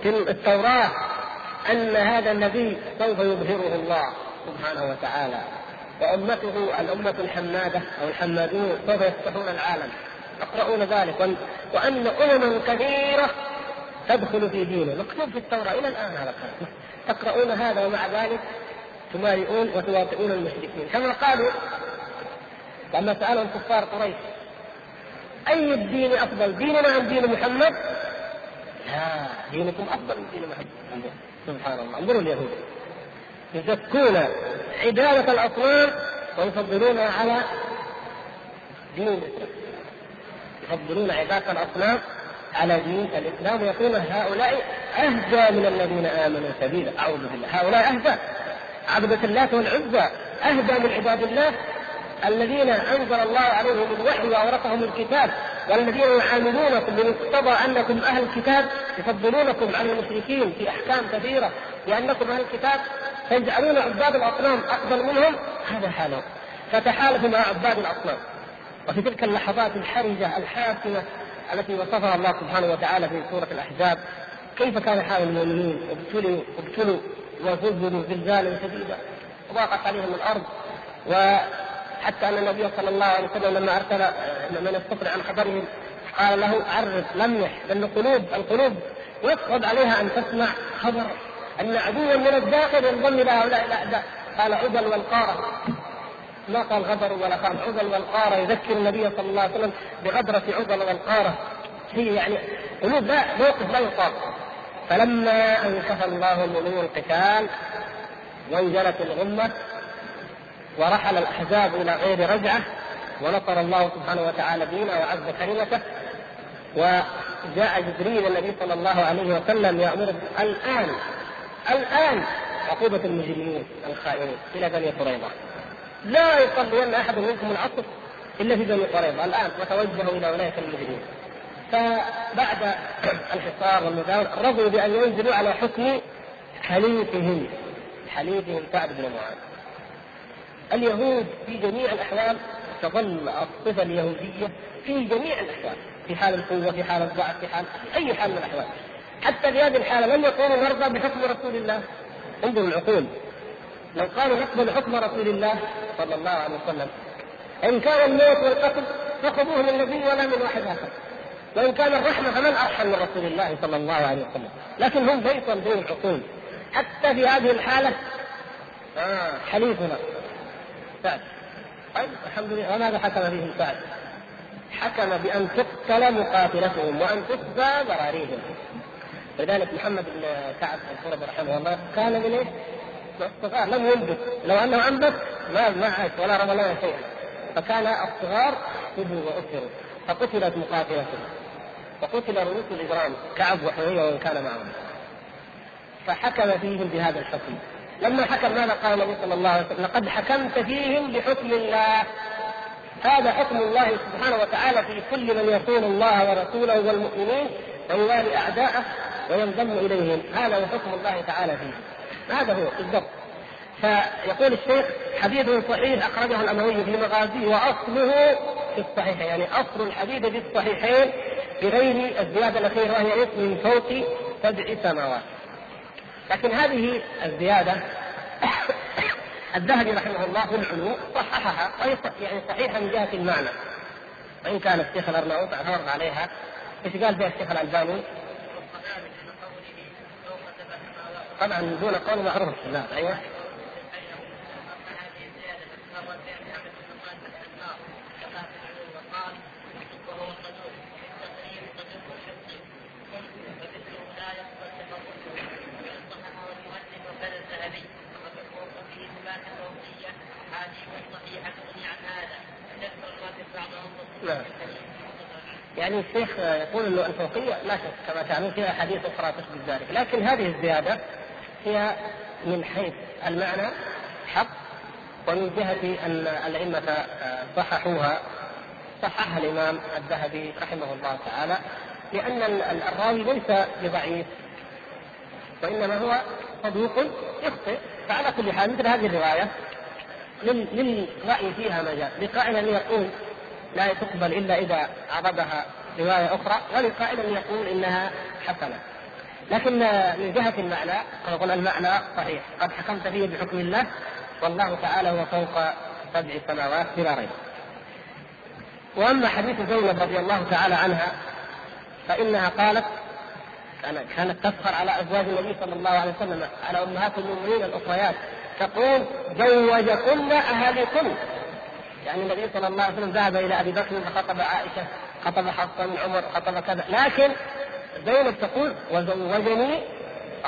في التوراة أن هذا النبي سوف يظهره الله سبحانه وتعالى. وأمته الأمة الحمادة أو الحمادون سوف يفتحون العالم. تقرؤون ذلك وأن أمما كثيرة تدخل في دينه. مكتوب في التوراة إلى الآن هذا الكلام تقرؤون هذا ومع ذلك تمارئون وتواطئون المشركين. كما قالوا لما سألهم كفار قريش أي الدين أفضل ديننا أم دين محمد؟ لا دينكم أفضل من دين محمد. سبحان الله. انظروا اليهود. يزكون عبادة الأصنام ويفضلونها على دين الإسلام يفضلون عبادة الأصنام على دين الإسلام. ويقول هؤلاء أهدى من الذين آمنوا سبيلا. أعوذ بالله. هؤلاء أهدى. عبدة اللات والعزى أهدى من عباد الله. الذين أنزل الله عليهم الوحي وأورثهم الكتاب والذين يعاملونكم بمقتضى أنكم أهل الكتاب يفضلونكم عن المشركين في أحكام كثيرة لانكم أهل الكتاب فيجعلون عباد الأصنام أفضل منهم. هذا حالهم فتحالفوا مع عباد الأصنام. وفي تلك اللحظات الحرجة الحاسمة التي وصفها الله سبحانه وتعالى في سورة الأحزاب كيف كان حال المؤمنين؟ ابتلوا ابتلوا وزلزلوا زلزالا شديدا وضاقت عليهم الأرض وحتى أن النبي صلى الله عليه وسلم لما أرسل من يستطلع عن خبرهم قال له عرف لمح لأن القلوب القلوب يصعب عليها أن تسمع خبر أن عدوا من الداخل ينضم إلى هؤلاء. الاعداء قال عدل والقارة. ما قال غدر ولا قال عدل والقارة. يذكر النبي صلى الله عليه وسلم بغدرة عدل والقارة. هي يعني قلوب لا موقف لا يطاق. فلما أنكف الله المؤمنين القتال وانزلت الغمة ورحل الأحزاب إلى غير رجعة ونصر الله سبحانه وتعالى دينه وعز كلمته وجاء جبريل النبي صلى الله عليه وسلم يأمر الآن الآن عقوبة المجرمين الخائنين إلى بني قريظة. لا يصلين أحد منكم العصر إلا في بني قريظة. الآن وتوجهوا إلى ولاية المجرمين. فبعد الحصار والمداولة رضوا بأن ينزلوا على حكم حليفهم حليفهم سعد بن معاذ. اليهود في جميع الأحوال تظل الصفة اليهودية في جميع الأحوال في حال القوة في حال الضعف في حال أي حال من الأحوال. حتى في هذه الحالة لم يقولوا نرضى بحكم رسول الله. انظروا العقول. لو قالوا نقبل حكم رسول الله صلى الله عليه وسلم إن كان الموت والقتل فخذوه من النبي ولا من واحد آخر. وإن كان الرحمة فمن أرحم من رسول الله صلى الله عليه وسلم. لكن هم فيصل بين العقول. حتى في هذه الحالة آه حليفنا. سعد طيب الحمد لله. وماذا حكم فيهم سعد؟ حكم بأن تقتل مقاتلتهم وأن تخفى ذراريهم لذلك محمد بن سعد القرظي رحمه الله كان من إيش؟ الصغار لم ينبت. لو أنه أنبت ما ما عاش ولا رمى لنا شيئا فكان الصغار خذوا واسروا فقتلت مقاتلتهم وقتل رؤوس الإجرام كعب وحوية وإن كان معهم. فحكم فيهم بهذا الحكم. لما حكم ماذا قال النبي صلى الله عليه وسلم؟ لقد حكمت فيهم بحكم الله. هذا حكم الله سبحانه وتعالى في كل من يصون الله ورسوله والمؤمنين ويوالي أعداءه وينضم إليهم. هذا هو حكم الله تعالى فيه. هذا هو بالضبط. فيقول الشيخ حديث صحيح أخرجه الأموي في مغازيه وأصله في الصحيح يعني أصل الحديث في الصحيحين بغير الزيادة الأخيرة وهي من فوق سبع سماوات. لكن هذه الزيادة الذهبي رحمه الله في العلو صححها يعني صحيحه من جهه المعنى. وإن كان الشيخ الأرناؤوط أعترض عليها إيش قال فيها الشيخ الألباني؟ طبعا دون قول معروف. لا أيوه نعم. يعني الشيخ يقول إنه الفوقية لا شك كما تعلمون فيها احاديث أخرى تثبت ذلك، لكن هذه الزيادة هي من حيث المعنى حق ومن جهة أن الأئمة صححوها صححها الإمام الذهبي رحمه الله تعالى لأن الراوي ليس بضعيف وإنما هو صدوق يخطئ. فعلى كل حال مثل هذه الرواية للرأي فيها مجال. لقائل يقول لا تقبل إلا إذا عرضها رواية أخرى ولقائل يقول إنها حسنة. لكن من جهة المعنى نقول المعنى صحيح. قد حكمت فيه بحكم الله والله تعالى هو فوق سبع سماوات بلا ريب. وأما حديث زينب رضي الله تعالى عنها فإنها قالت كانت تفخر على أزواج النبي صلى الله عليه وسلم على أمهات المؤمنين الاخريات تقول زوجكن اهاليكن يعني النبي صلى الله عليه وسلم ذهب إلى أبي بكر فخطب عائشة خطب حفصة من عمر خطب كذا. لكن زينب تقول وزوجني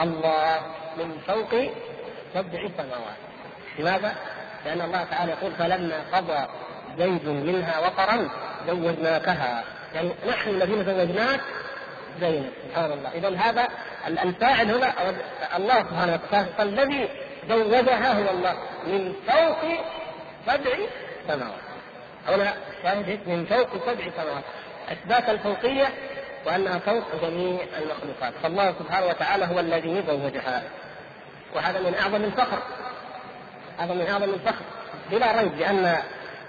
الله من فوق سبع سماوات. لماذا؟ لأن الله تعالى يقول فلما قضى زيد منها وطرا زوجناكها. يعني نحن الذين زوجناك زينب سبحان الله. إذا هذا الفاعل هنا الله سبحانه وتعالى فالذي زوجها هو الله من فوق سبع سماوات هنا شاهد من فوق سبع سماوات أثبات الفوقية وأنها فوق جميع المخلوقات. فالله سبحانه وتعالى هو الذي زوجها وهذا من أعظم الفخر. هذا من أعظم الفخر. بلا ريب لأن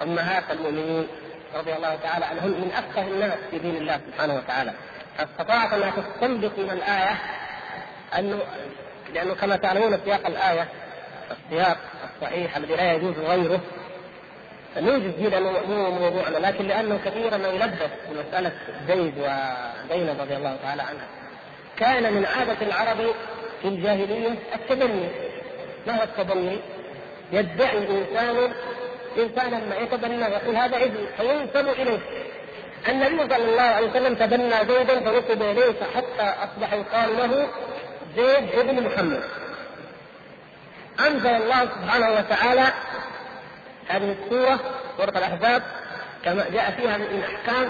أمهات المؤمنين رضي الله تعالى عنهم من أفقه الناس في دين الله سبحانه وتعالى. فاستطاعت انها تستنبط من الآية انه لأنه كما تعلمون سياق الآية السياق الصحيح الذي لا يجوز غيره. نوجد لأنه مو موضوعنا لكن لأنه كثيرا ما يلبس بمساله زيد وزينب رضي الله تعالى عنها. كان من عادة العرب في الجاهلية التبني. ما هو التبني؟ يدعي انسان انسانا ما يتبنى يقول هذا ابني فينسب إليه. النبي صلى الله عليه وسلم تبنى زيدا فنسب إليه حتى أصبح يقال له زيد ابن محمد. أنزل الله سبحانه وتعالى هذه السوره سوره الأحزاب كما جاء فيها من احكام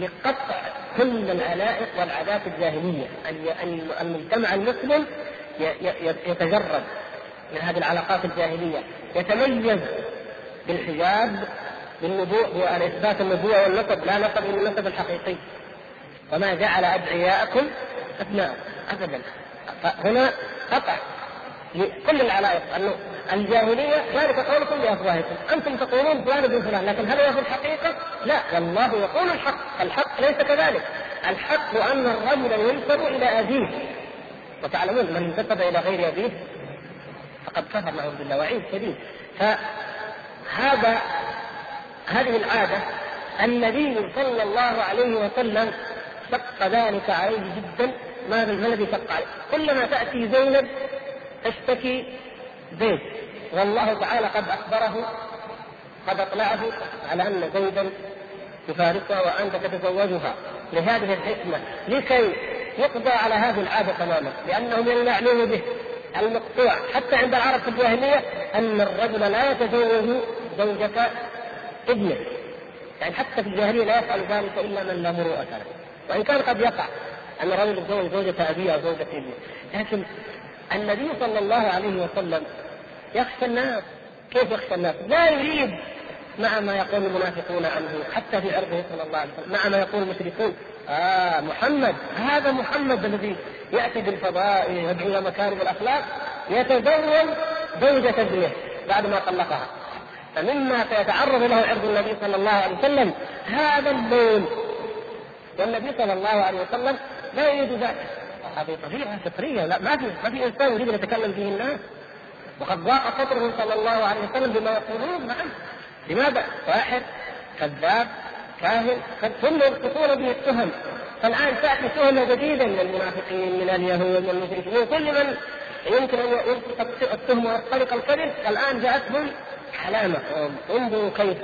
لقطع كل العلائق والعادات الجاهلية. أن المجتمع المسلم يتجرد من هذه العلاقات الجاهلية. يتميز بالحجاب بالنبوء بإثبات النبوة والنسب لا نسب إلا النسب الحقيقي. وما جعل أدعياءكم ابناء ابدا. هنا قطع كل العلائق. أنه الجاهلية ذلك قولكم بأفواهكم. أنتم تقولون فلان ابن فلان لكن هل هو في الحقيقة؟ لا والله يقول الحق. الحق ليس كذلك. الحق أن الرجل ينسب إلى أبيه. وتعلمون من انتسب إلى غير أبيه؟ فقد كفر نعوذ بالله وعيد شديد. فهذا هذه العادة النبي صلى الله عليه وسلم شق ذلك عليه جدا. ما الذي شق عليه؟ كلما تأتي زينب تشتكي زيد. والله تعالى قد أخبره قد اطلعه على أن زيدا يفارقها وانت تتزوجها. لهذه الحكمة لكي يقضى على هذه العادة تماما لأنه من المعلوم به. المقطوع حتى عند العرب في الجاهلية أن الرجل لا يتزوج زوجة ابنه. يعني حتى في الجاهلية لا يفعل ذلك إلا من لا مروءة له. وإن كان قد يقع أن الرجل يتزوج زوجة أبيه أو زوجة ابنه. لكن النبي صلى الله عليه وسلم يخشى الناس. كيف يخشى الناس؟ لا يريد. مع ما يقول المنافقون عنه حتى في عرضه صلى الله عليه وسلم. مع ما يقول المشركون. آه محمد. هذا محمد الذي يأتي بالفضائل ويدعو إلى مكارم الأخلاق يتزوج زوجة ابنه بعد ما طلقها. فمما سيتعرض له عرض النبي صلى الله عليه وسلم هذا اللون. والنبي صلى الله عليه وسلم لا يريد ذلك. هذه طبيعة فطرية. لا ما في ما في إنسان يريد أن يتكلم فيه الناس. وقد ضاق سطره صلى الله عليه وسلم بما يقولون نعم. لماذا؟ واحد كذاب كاهن ثم يلقطون به التهم. فالآن تأتي تهمة جديدة من المنافقين من اليهود من المشركين. من كل من يمكن أن يلقط التهم ويختلق الكذب. الان جاءتهم علامة. انظروا كيف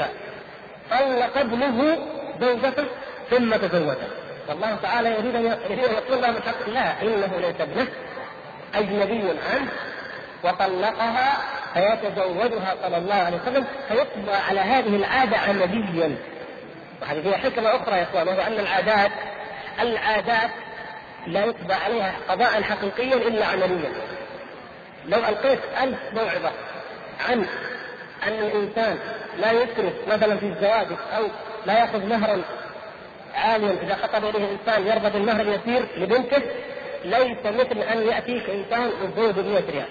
طلق ابنه زوجته ثم تزوجها فالله تعالى يريد أن يقول لهم الحق لا إنه ليس ابنه. أجنبي عنه وطلقها فيتزوجها صلى الله عليه وسلم فيقضى على هذه العاده عمليا وهذه فيها حكمة أخرى يا إخوان وهو أن العادات العادات لا يقضى عليها قضاء حقيقيا إلا عمليا. لو ألقيت ألف موعظة عن ان الإنسان لا يسرف مثلا في الزواج أو لا يأخذ مهرا عاليا إذا خطب إليه إنسان يرضى بالمهر اليسير لبنته ليس مثل أن يأتيك إنسان يزوج ب 100 ريال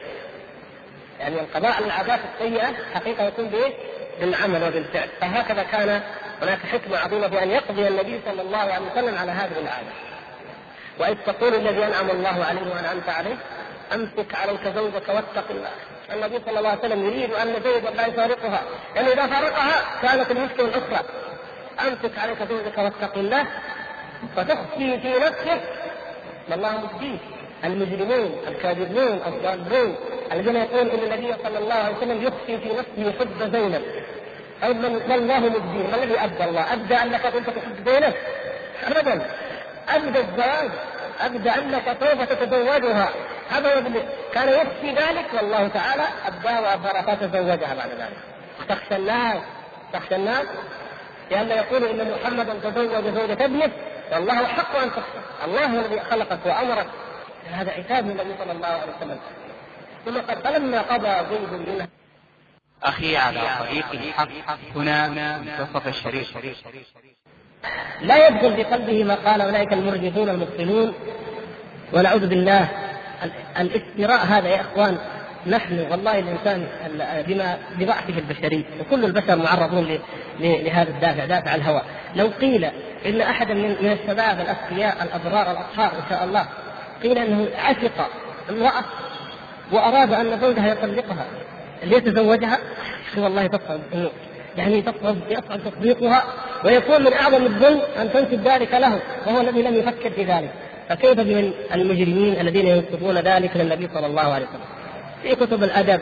يعني القضاء على العادات السيئة حقيقة يكون بإيه؟ بالعمل وبالفعل. فهكذا كان هناك حكمة عظيمة بان يقضي النبي صلى الله عليه وسلم على هذه العادة. وإذ تقول الذي أنعم الله عليه وانعمت عليه أمسك عليك زوجك واتق الله. النبي صلى الله عليه وسلم يريد أن زوجا لا يفارقها لأنه يعني إذا فارقها كانت المشكلة الأخرى. أمسك عليك زوجك واتق الله فتخفي في نفسك ما الله مخفيه المجرمون الكاذبون الضالين الذين يقول إن النبي صلى الله عليه وسلم يخفي في نفسه حب زينب. من ما الله مبديه ما الذي أبدى الله؟ أبدى أنك كنت تحب زينب؟ أبدا. أبدى الزواج. أبدى أنك سوف تتزوجها. هذا كان يخفي ذلك. والله تعالى أبداه وأظهر فتزوجها بعد ذلك. تخشى الناس. تخشى الناس. لأن يقول إن محمدا تزوج زوجة ابنه. والله حق أن تخشى. الله الذي خلقك وأمرك. هذا عتاب من النبي صلى الله عليه وسلم. ثم قد فلما قضى زيد منها أخي على طريق الحق هنا منتصف الشريف. لا يدخل في قلبه ما قال أولئك المرجفون المبطلون ونعوذ بالله. الافتراء هذا يا إخوان نحن والله الإنسان بما بضعفه البشري وكل البشر معرضون لهذا الدافع دافع الهوى. لو قيل إن أحدا من الشباب الاذكياء الأبرار الأطهار إن شاء الله قيل أنه عشق امرأة وأراد أن زوجها يطلقها. اللي يتزوجها والله تصعب يعني تصعب يصعب تصديقها ويكون من أعظم الظلم أن تنسب ذلك له وهو الذي لم يفكر في ذلك. فكيف بمن المجرمين الذين ينسبون ذلك للنبي صلى الله عليه وسلم؟ في كتب الأدب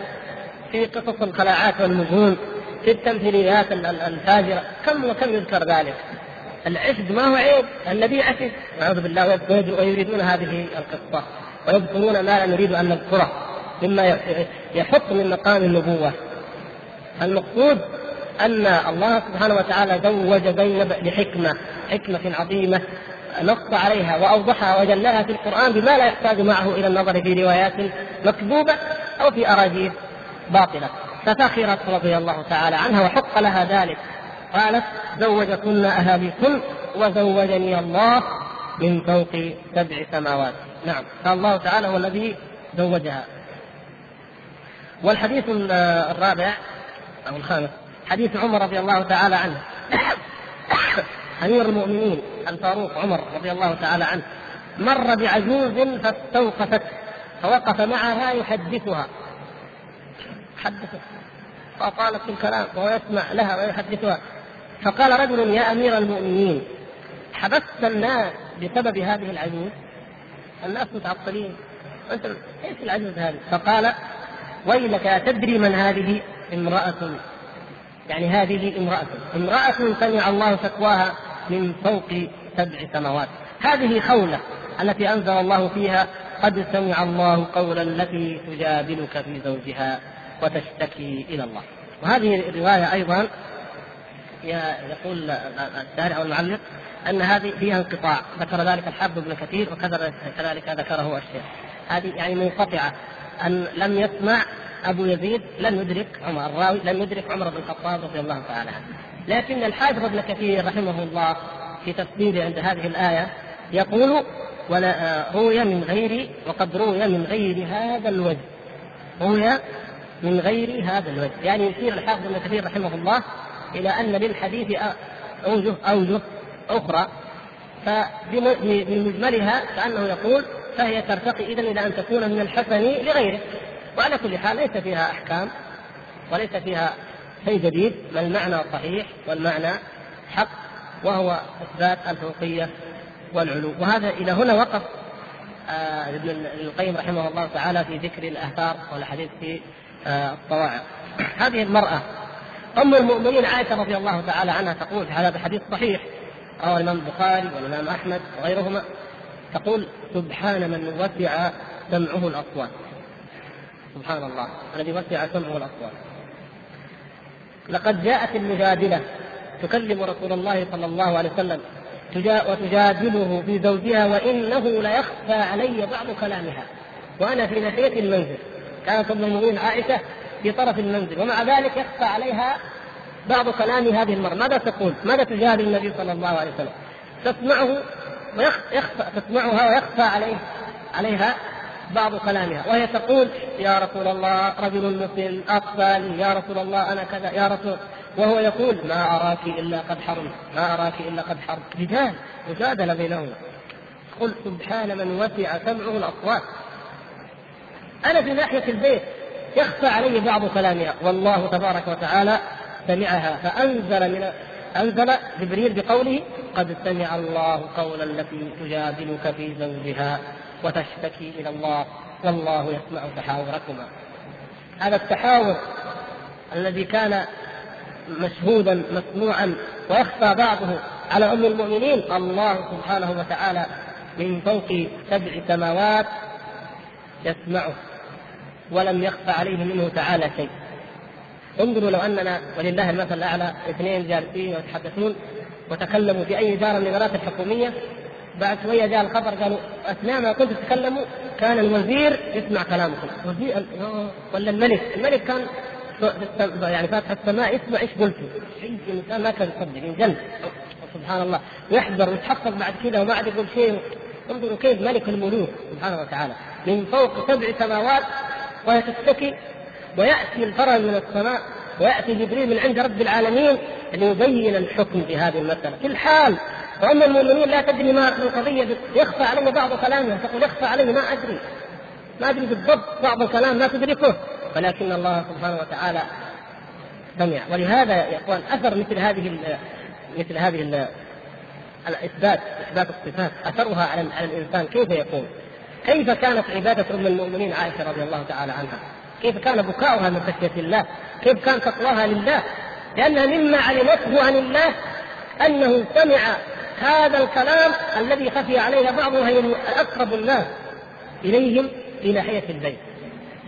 في قصص الخلاعات والنجوم في التمثيليات الفاجرة كم وكم يذكر ذلك؟ العشق ما هو عيب؟ النبي عشق نعوذ بالله ويريدون هذه القصة. ويذكرون ما لا نريد أن نذكره مما يحط من مقام النبوة. المقصود أن الله سبحانه وتعالى زوج زينب لحكمة حكمة عظيمة نص عليها وأوضحها وجلها في القرآن بما لا يحتاج معه إلى النظر في روايات مكذوبة أو في اراجيل باطلة. ففخرت رضي الله تعالى عنها وحق لها ذلك. قالت زوجكن أهاليكن وزوجني الله من فوق سبع سماوات. نعم. فالله تعالى هو الذي زوجها. والحديث الرابع أو الخامس حديث عمر رضي الله تعالى عنه. أمير المؤمنين الفاروق عمر رضي الله تعالى عنه مر بعجوز فاستوقفت فوقف معها يحدثها. حدثت فطالت في الكلام وهو يسمع لها ويحدثها. فقال رجل يا أمير المؤمنين حبست الناس بسبب هذه العجوز الناس متعطلين انت إيش العجوز هذه؟ فقال ويلك تدري من هذه؟ امرأة؟ يعني هذه امرأة. امرأة سمع الله شكواها من فوق سبع سماوات. هذه خولة التي أنزل الله فيها قد سمع الله قولا التي تجادلك في زوجها وتشتكي إلى الله. وهذه الرواية أيضا يقول الشارع والمعلق أن هذه فيها انقطاع ذكر ذلك الحافظ ابن كثير وكذلك ذكره الشيخ. هذه يعني منقطعة. أن لم يسمع أبو يزيد لم يدرك عمر. الراوي لم يدرك عمر بن الخطاب رضي الله تعالى عنه. لكن الحافظ ابن كثير رحمه الله في تفسيره عند هذه الآية يقول ولا روي من غير وقد روي من غير هذا الوجه. روي من غير هذا الوجه. يعني يشير الحافظ ابن كثير رحمه الله إلى أن للحديث اوجه أوجه أخرى. فبمجملها كانه يقول فهي ترتقي اذا إلى أن تكون من الحسن لغيره. وعلى كل حال ليس فيها أحكام وليس فيها شيء جديد بل المعنى صحيح والمعنى حق وهو إثبات الفوقيه والعلو. وهذا إلى هنا وقف. آه، ابن القيم رحمه الله تعالى في ذكر الآثار والأحاديث في آه، الطواعق هذه المرأة أم المؤمنين عائشة رضي الله تعالى عنها تقول هذا الحديث صحيح. رواه الإمام البخاري والإمام أحمد وغيرهما تقول سبحان من وسع سمعه الأصوات. سبحان الله الذي وسع سمعه الأصوات. لقد جاءت المجادلة تكلم رسول الله صلى الله عليه وسلم وتجادله في زوجها وإنه ليخفى علي بعض كلامها. وأنا في ناحية المنزل. كانت أم المؤمنين عائشة في طرف المنزل ومع ذلك يخفى عليها بعض كلام هذه المرأة. ماذا تقول؟ ماذا تجادل النبي صلى الله عليه وسلم؟ تسمعه ويخفى تسمعها ويخفى عليه عليها بعض كلامها. وهي تقول يا رسول الله رجل مسلم اقبل يا رسول الله أنا كذا يا رسول. وهو يقول ما أراك إلا قد حرمت ما أراك إلا قد حرمت. رجال مجادلة بينهما. قل سبحان من وسع سمعه الأصوات. أنا في ناحية البيت يخفى علي بعض كلامها. والله تبارك وتعالى سمعها. فأنزل من أنزل جبريل بقوله قد سمع الله قول التي تجادلك في زوجها وتشتكي إلى الله والله يسمع تحاوركما. هذا التحاور الذي كان مشهودا مسموعا ويخفى بعضه على أم المؤمنين. الله سبحانه وتعالى من فوق سبع سماوات يسمعه. ولم يخفى عليه منه تعالى شيء. انظروا لو أننا ولله المثل الأعلى اثنين جالسين ويتحدثون وتكلموا في أي دار من الادارات الحكومية. بعد شوية جاء الخبر قالوا أثناء ما كنت تتكلموا كان الوزير يسمع كلامكم. وزير ولا الملك؟ الملك كان يعني فاتح السماء يسمع إيش قلتوا. الإنسان ما كان يصدق ينجن. سبحان الله. يحذر ويتحقق بعد كذا وما عاد يقول شيء. انظروا كيف ملك الملوك سبحانه وتعالى. من فوق سبع سماوات وهي تشتكي ويأتي الفرج من السماء ويأتي جبريل من عند رب العالمين ليبين الحكم في هذه المسألة. في الحال وأما المؤمنين لا تدري ما القضية يخفى علي بعض كلامها تقول يخفى علي ما أدري. ما أدري بالضبط بعض الكلام ما تدركه ولكن الله سبحانه وتعالى سمع. ولهذا يا إخوان أثر مثل هذه مثل هذه الإثبات إثبات الصفات أثرها على على الإنسان. كيف يكون؟ كيف كانت عبادة أم المؤمنين عائشة رضي الله تعالى عنها؟ كيف كان بكاؤها من خشية الله؟ كيف كان تقواها لله؟ لانها مما علمته عن الله أنه سمع هذا الكلام الذي خفي عليها بعضهم هي أقرب الناس إليهم في ناحيه البيت.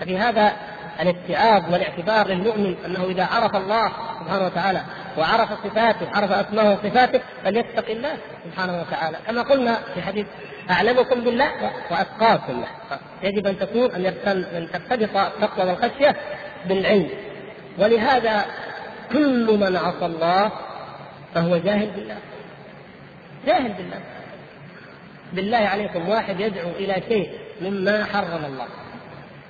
ففي هذا الاستيعاب والاعتبار للمؤمن أنه إذا عرف الله سبحانه وتعالى وعرف صفاته عرف أسماءه وصفاته فليتق الله سبحانه وتعالى. كما قلنا في حديث أعلمكم بالله وأتقاكم له. يجب أن تكون أن أن ترتبط التقوى والخشية بالعلم. ولهذا كل من عصى الله فهو جاهل بالله. جاهل بالله. بالله عليكم واحد يدعو إلى شيء مما حرم الله.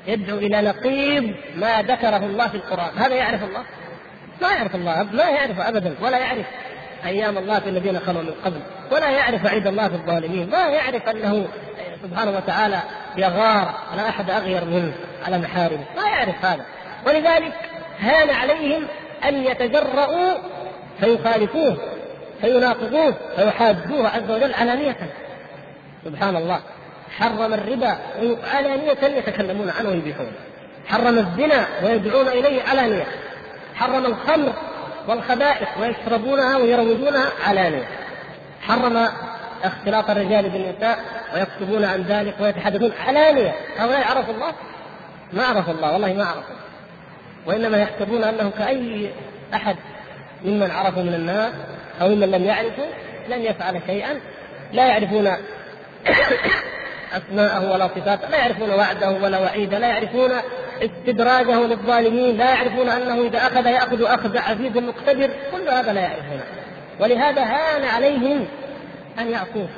يدعو إلى نقيض ما ذكره الله في القرآن. هذا يعرف الله؟ ما يعرف الله ما يعرف ابدا ولا يعرف أيام الله في الذين خلوا من قبل ولا يعرف عيد الله في الظالمين ما يعرف أنه سبحانه وتعالى يغار على أحد أغير منه على محارمه ما يعرف هذا. ولذلك هان عليهم أن يتجرؤوا فيخالفوه فيناقضوه فيحادوه عز وجل علانية. سبحان الله. حرم الربا علانية يتكلمون عنه ويبيحونه حرم الزنا ويدعون إليه علانية حرم الخمر والخبائث ويشربونها ويروجونها علانية حرم اختلاط الرجال بالنساء ويكتبون عن ذلك ويتحدثون علانية هؤلاء عرفوا الله؟ ما عرفوا الله والله ما عرفوا. وإنما يحسبون أنه كأي أحد ممن عرفوا من الناس أو ممن لم يعرفوا لن يفعل شيئا لا يعرفون أسماءه ولا صفاته لا يعرفون وعده ولا وعيده لا يعرفون استدراجه للظالمين لا يعرفون أنه إذا أخذ يأخذ أخذ عزيز مقتدر كل هذا لا يعرفونه. ولهذا هان عليهم أن يعصوه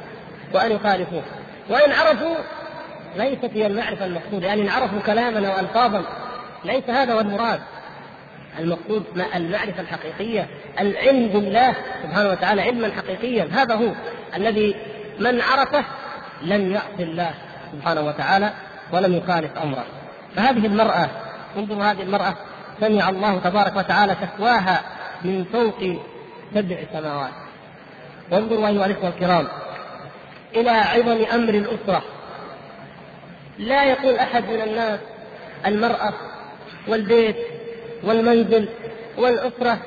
وأن يخالفوه. وإن عرفوا ليست هي المعرفة المقصودة يعني إن عرفوا كلاما وألفاظا ليس هذا هو المراد. المقصود المعرفة الحقيقية العلم بالله سبحانه وتعالى علما حقيقيا هذا هو الذي من عرفه لم يعص الله سبحانه وتعالى ولم يخالف أمره. فهذه المرأة انظروا هذه المرأة سمع الله تبارك وتعالى شكواها من فوق سبع سماوات. وانظروا أيها الإخوة الكرام إلى عظم أمر الأسرة. لا يقول أحد من الناس المرأة والبيت والمنزل والأسرة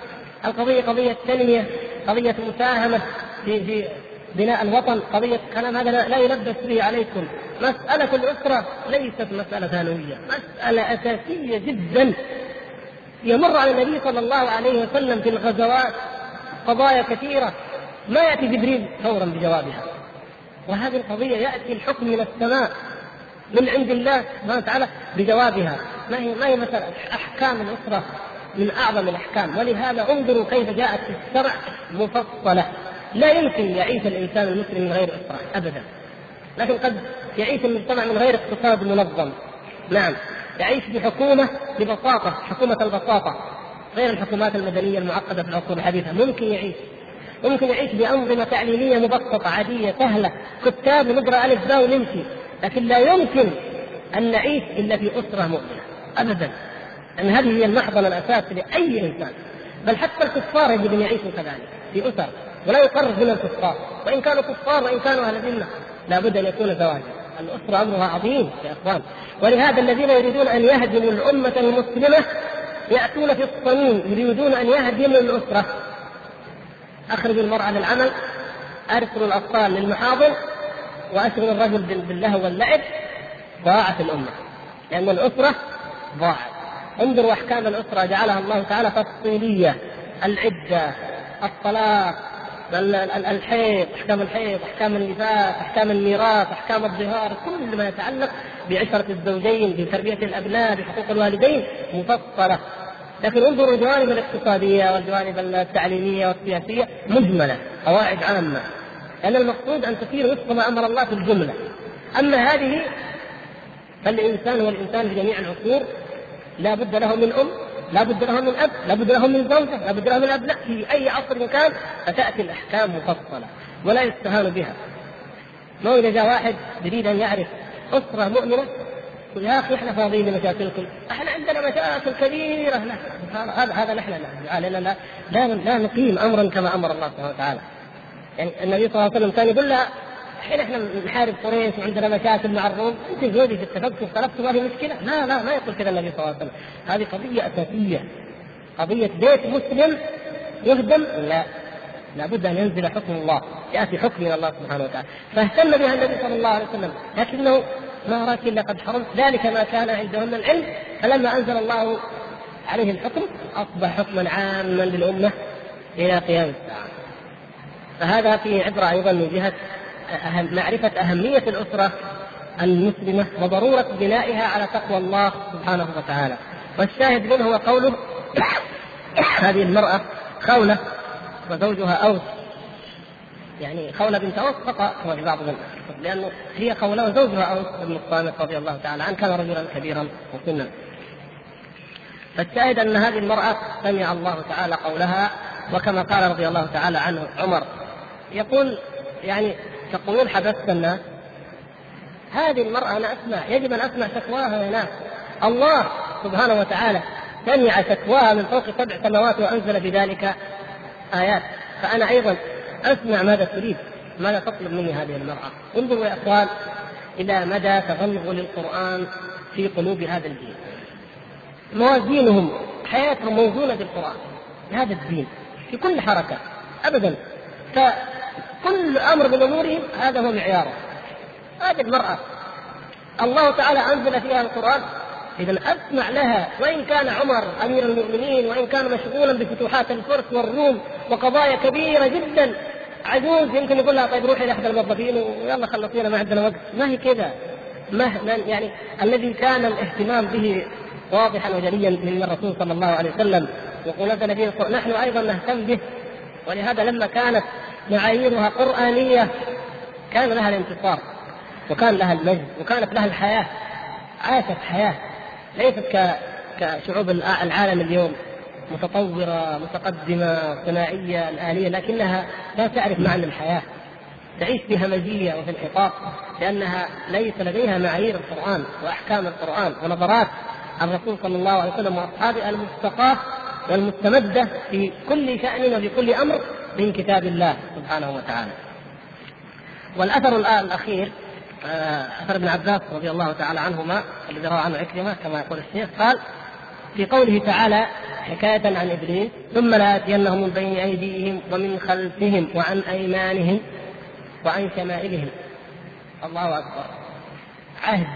القضية قضية تنمية قضية مساهمة في في بناء الوطن قضية كلام هذا لا يلبس به عليكم. مسألة الأسرة ليست مسألة ثانوية مسألة أساسية جدا. يمر على النبي صلى الله عليه وسلم في الغزوات قضايا كثيرة. ما يأتي جبريل فورا بجوابها. وهذه القضية يأتي الحكم من السماء من عند الله سبحانه وتعالى بجوابها. ما هي ما هي مثلا احكام الأسرة من أعظم الأحكام. ولهذا انظروا كيف جاءت في الشرع مفصله لا يمكن يعيش الإنسان المسلم من غير اسره ابدا. لكن قد يعيش المجتمع من غير اقتصاد منظم. نعم. يعيش بحكومة ببساطة حكومة البساطة غير الحكومات المدنية المعقدة في العصور الحديثة. ممكن يعيش. ممكن يعيش بأنظمة تعليمية مبسطة عادية سهلة. كتاب نقرأ ألف باء ونمشي لكن لا يمكن أن نعيش إلا في أسرة مؤمنة. أبدا. أن هذه هي المحضن الأساسي لأي إنسان. بل حتى الكفار يجب أن يعيشوا كذلك في أسر. ولا يقرب من الكفار. وإن كانوا كفار وإن كانوا أهل ذمة لابد أن يكون زواجا. الأسرة أمرها عظيم يا إخوان. ولهذا الذين يريدون أن يهدموا الأمة المسلمة يأتون في الصميم يريدون أن يهدموا الأسرة. أخرجوا المرأة للعمل أرسلوا الأطفال للمحاضر وأشغل الرجل باللهو واللعب ضاعت الأمة. لأن الأسرة ضاعت. انظروا أحكام الأسرة جعلها الله تعالى تفصيلية. العدة الطلاق الحيض أحكام الحيض أحكام النفاس أحكام الميراث أحكام الظهار كل ما يتعلق بعشرة الزوجين بتربية الأبناء بحقوق الوالدين مفصلة. لكن انظروا الجوانب الاقتصادية والجوانب التعليمية والسياسية مجملة قواعد عامة. لأن المقصود أن تسير وفق ما أمر الله في الجملة. أما هذه فالإنسان هو الانسان في جميع العصور لا بد له من أم لا بد له من أب لا بد له من زوجة لا بد له من أبناء. في أي عصر كان فتأتي الأحكام مفصلة ولا يستهان بها. ما إذا جاء واحد يريد أن يعرف أسرة مؤمنة يا أخي إحنا فاضيين لمشاكلكم، إحنا عندنا مشاكل كبيرة. لا هذا هذا نحن لا لا لا, لا نقيم امرا كما أمر الله سبحانه وتعالى. يعني النبي صلى الله عليه وسلم كان يقول لها الحين إحنا نحارب قريش وعندنا مشاكل مع الروم، أنت زوجك اتفقتوا واختلفتوا ما في مشكلة، لا لا ما يقول كذا النبي صلى الله عليه وسلم، هذه قضية أساسية. قضية بيت مسلم يهدم؟ لا. لابد أن ينزل حكم الله يأتي حكم من الله سبحانه وتعالى. فاهتم بها النبي صلى الله عليه وسلم. لكنه ما اراك إلا قد حرمت. ذلك ما كان عندهم من العلم. فلما أنزل الله عليه الحكم أصبح حكما عاما للأمة إلى قيام الساعة. فهذا فيه عبرة أيضا من جهة أهم معرفة أهمية الأسرة المسلمة وضرورة بنائها على تقوى الله سبحانه وتعالى. والشاهد منه هو قوله هذه المرأة خولة وزوجها أوس. يعني خولة بنت أوس خطأ كما في بعض لأنه هي خولة وزوجها أوس بن الصامت رضي الله تعالى عنه. كان رجلا كبيرا مسنا فالشاهد أن هذه المرأة سمع الله تعالى قولها وكما قال رضي الله تعالى عنه عمر. يقول يعني تقولون حبست الناس؟ هذه المرأة أنا أسمع. يجب أن أسمع شكواها يا ناس. الله سبحانه وتعالى سمع شكواها من فوق سبع سماوات وأنزل بذلك آيات. فأنا أيضا أسمع ماذا تريد. ماذا تطلب مني هذه المرأة؟ انظروا يا إخوان إلى مدى تغلغل القران في قلوب هذا الدين. موازينهم حياتهم موزونة بالقرآن. بهذا الدين في كل حركة. ابدا. فكل أمر من امورهم هذا هو معياره. هذه المرأة. الله تعالى أنزل فيها القرآن. إذا أسمع لها. وإن كان عمر أمير المؤمنين وإن كان مشغولا بفتوحات الفرس والروم وقضايا كبيرة جدا عجوز يمكن يقول لها طيب روحي لاحد الموظفين ويلا خلصينا ما عندنا وقت. ما هي كذا. مهما يعني الذي كان الاهتمام به واضحا وجليا من الرسول صلى الله عليه وسلم. نزل به نحن أيضا نهتم به. ولهذا لما كانت معاييرها قرآنية. كان لها الانتصار وكان لها المجد وكانت لها الحياة عاشت حياة ليست كشعوب العالم اليوم متطورة متقدمة صناعية الآلية لكنها لا تعرف معنى الحياة. تعيش في همجية وفي انحطاط لأنها ليس لديها معايير القرآن وأحكام القرآن ونظرات الرسول صلى الله عليه وسلم وأصحابه المستقاة والمستمدة في كل شأن وفي كل أمر من كتاب الله سبحانه وتعالى. والأثر الأخير آه، أثر ابن عباس رضي الله تعالى عنهما الذي روى عنه عكرمة كما يقول الشيخ قال في قوله تعالى حكاية عن إبليس ثم لآتينهم من بين أيديهم ومن خلفهم وعن أيمانهم وعن شمائلهم. الله أكبر. عهد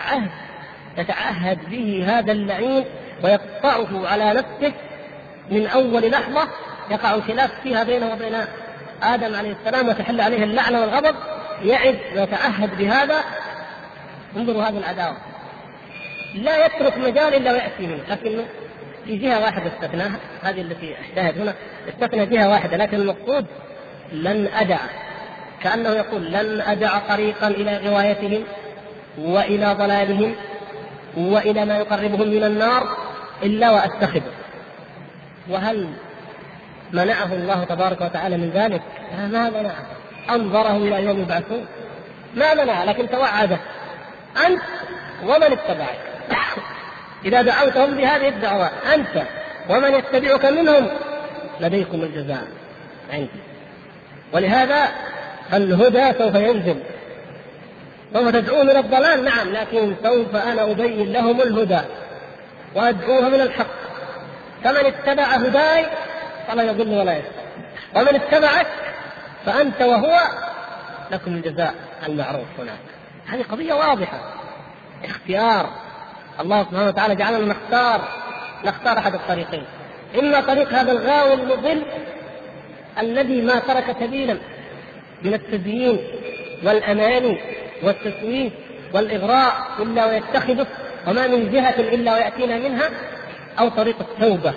عهد يتعهد به هذا اللعين ويقطعه على نفسه من أول لحظة يقع خلاف فيها بينه وبين آدم عليه السلام وتحل عليه اللعنة والغضب يعد ويتعهد بهذا. انظروا هذه العداوة. لا يترك مجال إلا ويأتي منه لكنه في جهة واحدة استثناها هذه التي أشتهت هنا استثنى جهة واحدة لكن المقصود لن أدع. كأنه يقول لن أدع طريقا إلى غوايتهم وإلى ضلالهم وإلى ما يقربهم من النار إلا واتخذه وهل منعه الله تبارك وتعالى من ذلك؟ ما منعه. انظره إلى يوم يبعثون. ما منع لكن توعده أنت ومن اتبعك. إذا دعوتهم بهذه الدعوة أنت ومن يتبعك منهم لديكم الجزاء عندي ولهذا الهدى سوف ينزل. سوف تدعون إلى الضلال نعم لكن سوف أنا أبين لهم الهدى وأدعوهم إلى الحق. فمن اتبع هداي فلا يضل ولا يشقى. ومن اتبعك فأنت وهو لكم الجزاء المعروف هناك. هذه قضية واضحة. اختيار. الله سبحانه وتعالى جعلنا نختار. نختار أحد الطريقين. إما طريق هذا الغاوي المضل الذي ما ترك سبيلا من التزيين والأماني والتسويف والإغراء إلا ويتخذه وما من جهة إلا ويأتينا منها أو طريق التوبة.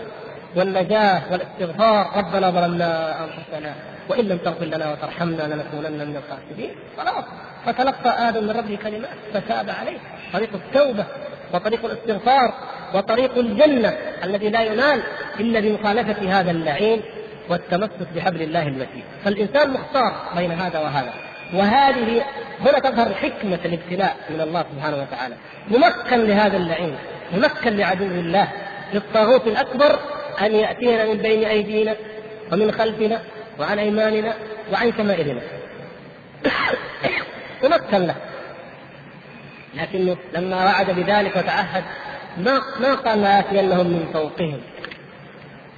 والنجاة والاستغفار ربنا ظلمنا أنفسنا وإن لم تغفر لنا وترحمنا لنكونن من الخاسرين. خلاص. فتلقى آدم من ربه كلمات فتاب عليه. طريق التوبة وطريق الاستغفار وطريق الجنة الذي لا ينال إلا بمخالفة هذا اللعين والتمسك بحبل الله المتين. فالإنسان مختار بين هذا وهذا. وهذه هنا تظهر حكمة الابتلاء من الله سبحانه وتعالى. ممكن لهذا اللعين ممكن لعدو الله للطاغوت الأكبر أن يأتينا من بين أيدينا ومن خلفنا وعن أيماننا وعن شمائلنا. ممكن له. لكنه لما وعد بذلك وتعهد ما ما قال لا ياتينهم من فوقهم.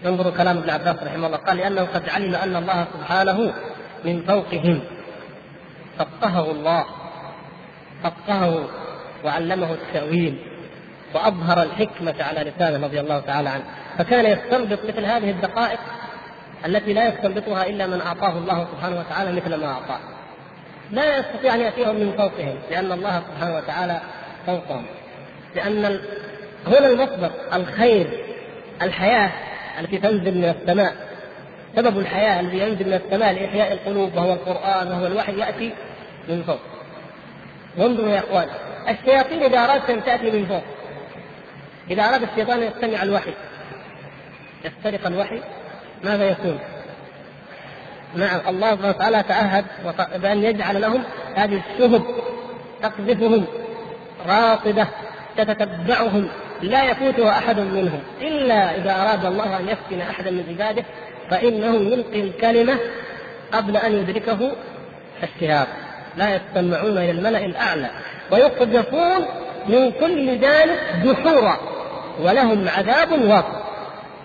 انظروا كلام ابن عباس رحمه الله قال لأنه قد علم أن الله سبحانه من فوقهم. فقهه الله. فقهه وعلمه التأويل. وأظهر الحكمة على لسانه رضي الله تعالى عنه. فكان يستنبط مثل هذه الدقائق التي لا يستنبطها إلا من أعطاه الله سبحانه وتعالى مثل ما أعطاه. لا يستطيع أن يأتيهم من فوقهم لأن الله سبحانه وتعالى فوقهم. لأن هنا المصدر الخير الحياة التي تنزل من السماء. سبب الحياة الذي ينزل من السماء لإحياء القلوب وهو القرآن وهو الوحي يأتي من فوق. وانظروا يا إخوان الشياطين إذا أرادت أن تأتي من فوق إذا أراد الشيطان أن يستمع الوحي يسترق الوحي ماذا يكون؟ نعم الله سبحانه وتعالى تعهد بأن يجعل لهم هذه الشهب تقذفهم راصدة تتتبعهم لا يفوتها أحد منهم إلا إذا أراد الله أن يفتن أحدا من عباده فإنه يلقي الكلمة قبل أن يدركه الشهاب لا يستمعون إلى الملأ الأعلى ويقذفون من كل جانب دحورا ولهم عذاب واقع.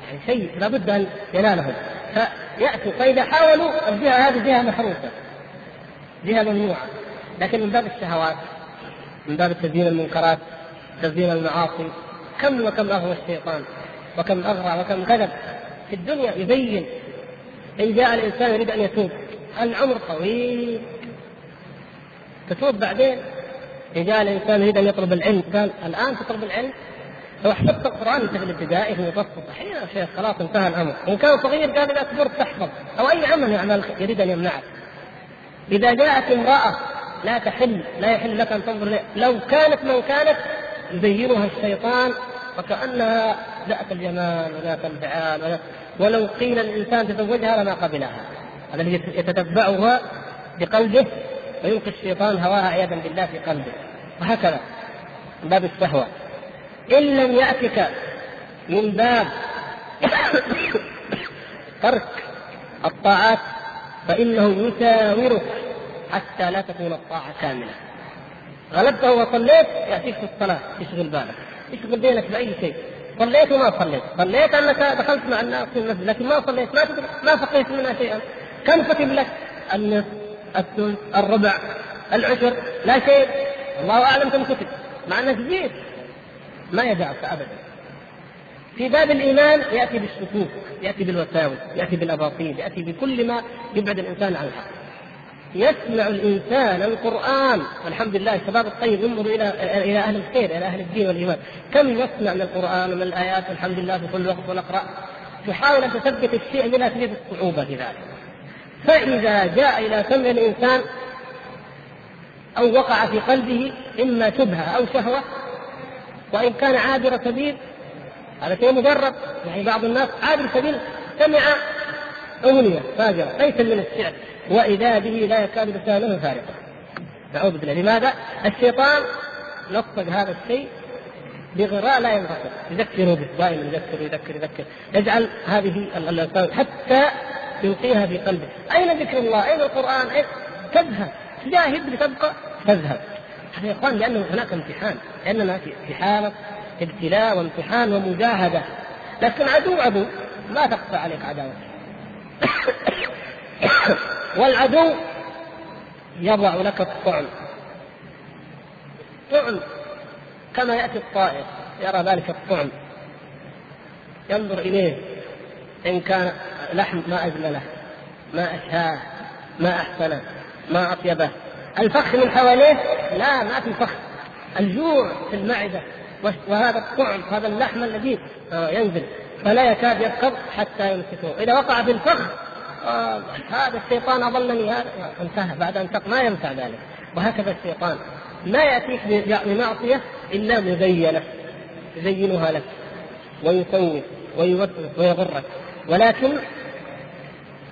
يعني شيء لابد أن ينالهم. فيأتوا فإذا حاولوا الجهة هذه جهة محروسة جهة ممنوعة. لكن من باب الشهوات من باب تزيين المنكرات تزيين المعاصي كم وكم أغوى الشيطان وكم أغرى وكم كذب في الدنيا يبين. إن جاء الإنسان يريد أن يتوب العمر طويل. تتوب بعدين؟ إن جاء الإنسان يريد أن يطلب العلم قال الآن تطلب العلم؟ لو حفظت القرآن انت في الابتدائي في المتوسط الحين يا شيخ خلاص انتهى الأمر، ان كان صغير قال اذا كبرت تحفظ. أو أي عمل يعمل يريد أن يمنعك. إذا جاءت امرأة لا تحل لا يحل لك أن تنظر لها لو كانت من كانت يزينها الشيطان وكأنها ذات الجمال وذات الفعال ولو قيل الإنسان تزوجها لما قبلها. الذي يتتبعها بقلبه ويلقي الشيطان هواها عياذا بالله في قلبه. وهكذا. باب الشهوة. إن لم يأتك من باب ترك الطاعات فإنه يساورك حتى لا تكون الطاعة كاملة. غلبته وصليت يأتيك في الصلاة يشغل بالك يشغل بينك بأي شيء؟ صليت وما صليت؟ صليت أنك دخلت مع الناس في المسجد لكن ما صليت. ما ما فقيت منها شيئا. كم كتب لك؟ النصف الثلث الربع العشر؟ لا شيء. الله أعلم كم كتب. مع أنك جيت ما يدعك ابدا. في باب الإيمان يأتي بالشكوك يأتي بالوساوس يأتي بالأباطيل يأتي بكل ما يبعد الإنسان عن الحق يسمع الإنسان القرآن. والحمد لله الشباب الطيب ينظر إلى إلى أهل الخير إلى أهل الدين والإيمان. كم يسمع من القرآن ومن الآيات؟ والحمد لله في كل وقت ونقرأ. تحاول أن تثبت الشيء بلا تجد الصعوبة في ذلك. فإذا جاء إلى سمع الإنسان أو وقع في قلبه إما شبهة أو شهوة وإن كان عابر سبيل هذا شيء مجرد يعني بعض الناس عابر سبيل سمع أغنية فاجرة ليس من الشعر وإذا به لا يكاد لسانه فارقا نعوذ بالله لماذا؟ الشيطان نصب هذا الشيء بغراء لا ينفصل يذكره به دائما يذكر يذكر يذكر يجعل هذه الانسان حتى يلقيها في قلبه أين ذكر الله؟ أين القرآن؟ أين؟ تذهب جاهد لتبقى تذهب هذا إخوان لأنه هناك امتحان لأننا في حاله ابتلاء وامتحان ومجاهدة. لكن عدو عدو. ما تخفى عليك عداوته والعدو يضع لك الطعن. طعن كما يأتي الطائر يرى ذلك الطعن. ينظر إليه إن كان لحم ما اجمله ما أشهاه ما أحسنه ما أطيبه. الفخ من حواليه؟ لا ما في فخ. الجوع في المعدة وهذا الطعم هذا اللحم الذي آه، ينزل فلا يكاد يركض حتى يمسكه. إذا وقع في الفخ آه هذا الشيطان اضلني هذا انتهى. بعد أن ما ينفع ذلك. وهكذا الشيطان. ما يأتيك بمعصية إلا مزينه يزينها لك ويسوف ويوسوس ويغرك. ولكن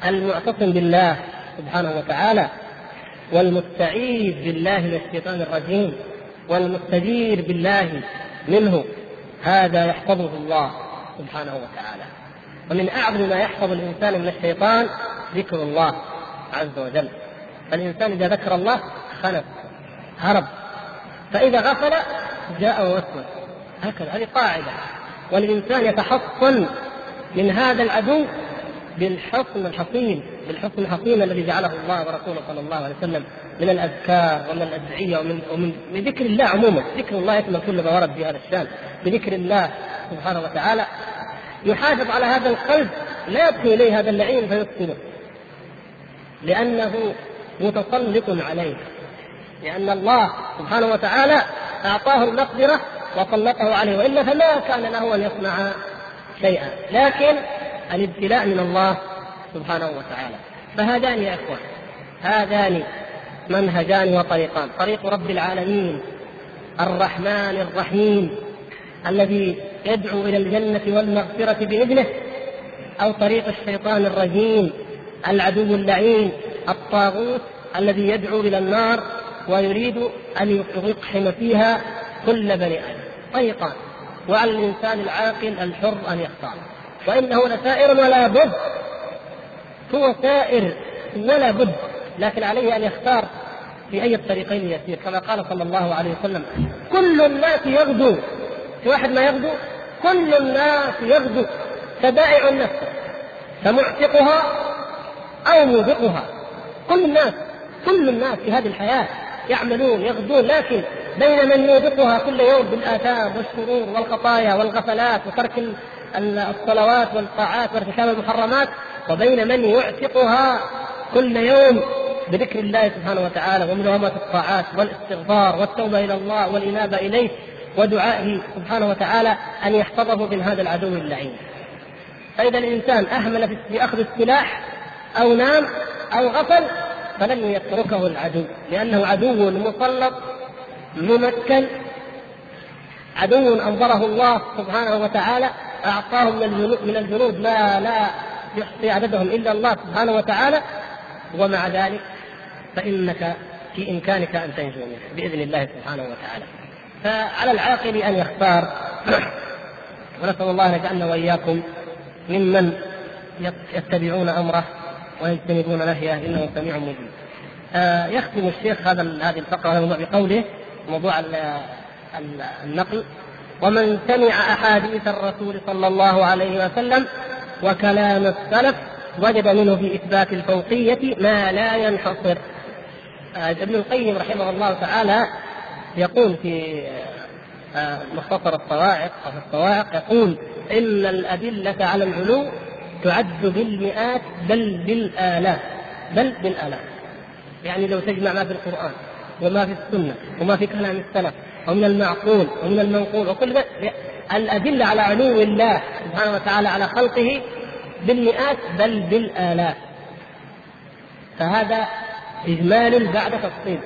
المعتصم بالله سبحانه وتعالى والمستعيذ بالله من الشيطان الرجيم والمستجير بالله منه هذا يحفظه الله سبحانه وتعالى. ومن أعظم ما يحفظ الإنسان من الشيطان ذكر الله عز وجل. فالإنسان إذا ذكر الله خلف هرب. فإذا غفل جاء ووسوس هكذا هذه قاعدة. والإنسان يتحصن من هذا العدو بالحصن الحصين. بالحصن الحصين الذي جعله الله ورسوله صلى الله عليه وسلم من الأذكار ومن الأدعية ومن ومن بذكر الله عموما، ذكر الله يشمل كل ما ورد في هذا الشأن، بذكر الله سبحانه وتعالى يحافظ على هذا القلب لا يدخل إليه هذا اللعين فيفسده. لأنه متسلط عليه. لأن الله سبحانه وتعالى أعطاه المقدرة وسلطه عليه وإلا فما كان له أن يصنع شيئا، لكن الابتلاء من الله سبحانه وتعالى. فهذان يا إخوان هذان منهجان وطريقان. طريق رب العالمين الرحمن الرحيم الذي يدعو إلى الجنة والمغفرة بإذنه أو طريق الشيطان الرجيم العدو اللعين الطاغوت الذي يدعو إلى النار ويريد أن يقحم فيها كل بني آدم. طريقان. وعلى الإنسان العاقل الحر أن يختار. وإنه لسائر ولا بد هو سائر ولا بد لكن عليه أن يختار في اي الطريقين يسير كما قال صلى الله عليه وسلم كل الناس يغدو. في واحد ما يغدو؟ كل الناس يغدو. فبائع النفس فمعتقها أو موبقها. كل الناس كل الناس في هذه الحياة يعملون يغدون لكن بين من يوبقها كل يوم بالآثام والشرور والخطايا والغفلات وترك الصلوات والطاعات وارتكاب المحرمات وبين من يعتقها كل يوم بذكر الله سبحانه وتعالى ومداومة الطاعات والاستغفار والتوبة إلى الله والإنابة إليه ودعائه سبحانه وتعالى أن يحفظه من هذا العدو اللعين. فإذا الإنسان أهمل في أخذ السلاح أو نام أو غفل فلن يتركه العدو لأنه عدو مسلط ممكن عدو أنظره الله سبحانه وتعالى أعطاه من الجنود ما لا. يحصي عددهم إلا الله سبحانه وتعالى ومع ذلك فإنك في إمكانك أن تنجو منه بإذن الله سبحانه وتعالى. فعلى العاقل أن يختار. ونسأل الله أن يجعلنا وإياكم ممن يتبعون أمره ويجتنبون نهيه إنه سميع مجيب. آه يختم الشيخ هذا هذه الفقرة هذا الموضوع بقوله موضوع النقل. ومن سمع أحاديث الرسول صلى الله عليه وسلم وكلام السلف وجد منه في إثبات الفوقية ما لا ينحصر. آه، ابن القيم رحمه الله تعالى يقول في آه، مختصر الصواعق في الصواعق يقول إن الأدلة على العلو تعد بالمئات بل بالالاف بل بالالاف يعني لو تجمع ما في القرآن وما في السنة وما في كلام السلف ومن المعقول ومن المنقول وكل الأدلة على علو الله سبحانه وتعالى على خلقه بالمئات بل بالآلاف. فهذا إجمال بعد تفصيل.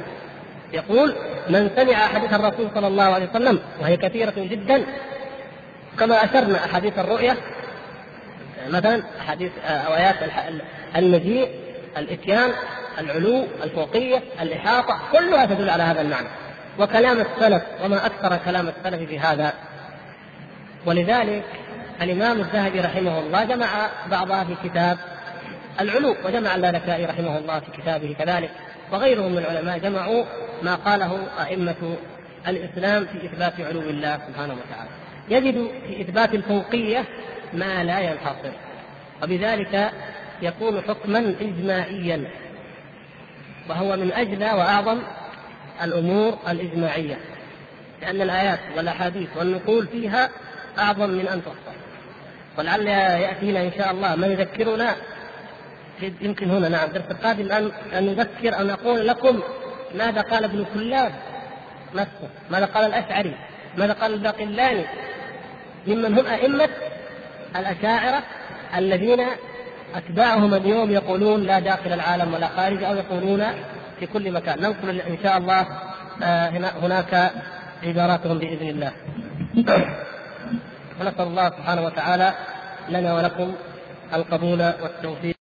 يقول من سمع حديث الرسول صلى الله عليه وسلم وهي كثيرة جدا كما أشرنا أحاديث الرؤية مثلا أحاديث أو آيات المجيء الإتيان العلو الفوقية الإحاطة كلها تدل على هذا المعنى. وكلام السلف وما أكثر كلام السلف في هذا ولذلك الإمام الذهبي رحمه الله جمع بعضها في كتاب العلو وجمع اللالكائي رحمه الله في كتابه كذلك وغيرهم من العلماء جمعوا ما قاله أئمة الإسلام في إثبات علو الله سبحانه وتعالى. يجد في إثبات الفوقية ما لا ينحصر وبذلك يكون حكما اجماعيا وهو من اجلى وأعظم الأمور الإجماعية لأن الآيات والأحاديث والنقول فيها أعظم من أن تحصى. ولعل يأتينا إن شاء الله ما يذكرنا. يمكن هنا نعم. الدرس القادم ان أن نذكر أو نقول لكم ماذا قال ابن كلاب. نفسه. ماذا قال الأشعري. ماذا قال الباقلاني. ممن هم أئمة الأشاعرة الذين أتباعهم اليوم يقولون لا داخل العالم ولا خارج أو يقولون في كل مكان. ننقل إن شاء الله آه، هناك عباراتهم بإذن الله. ونسال الله سبحانه وتعالى لنا ولكم القبول والتوفيق.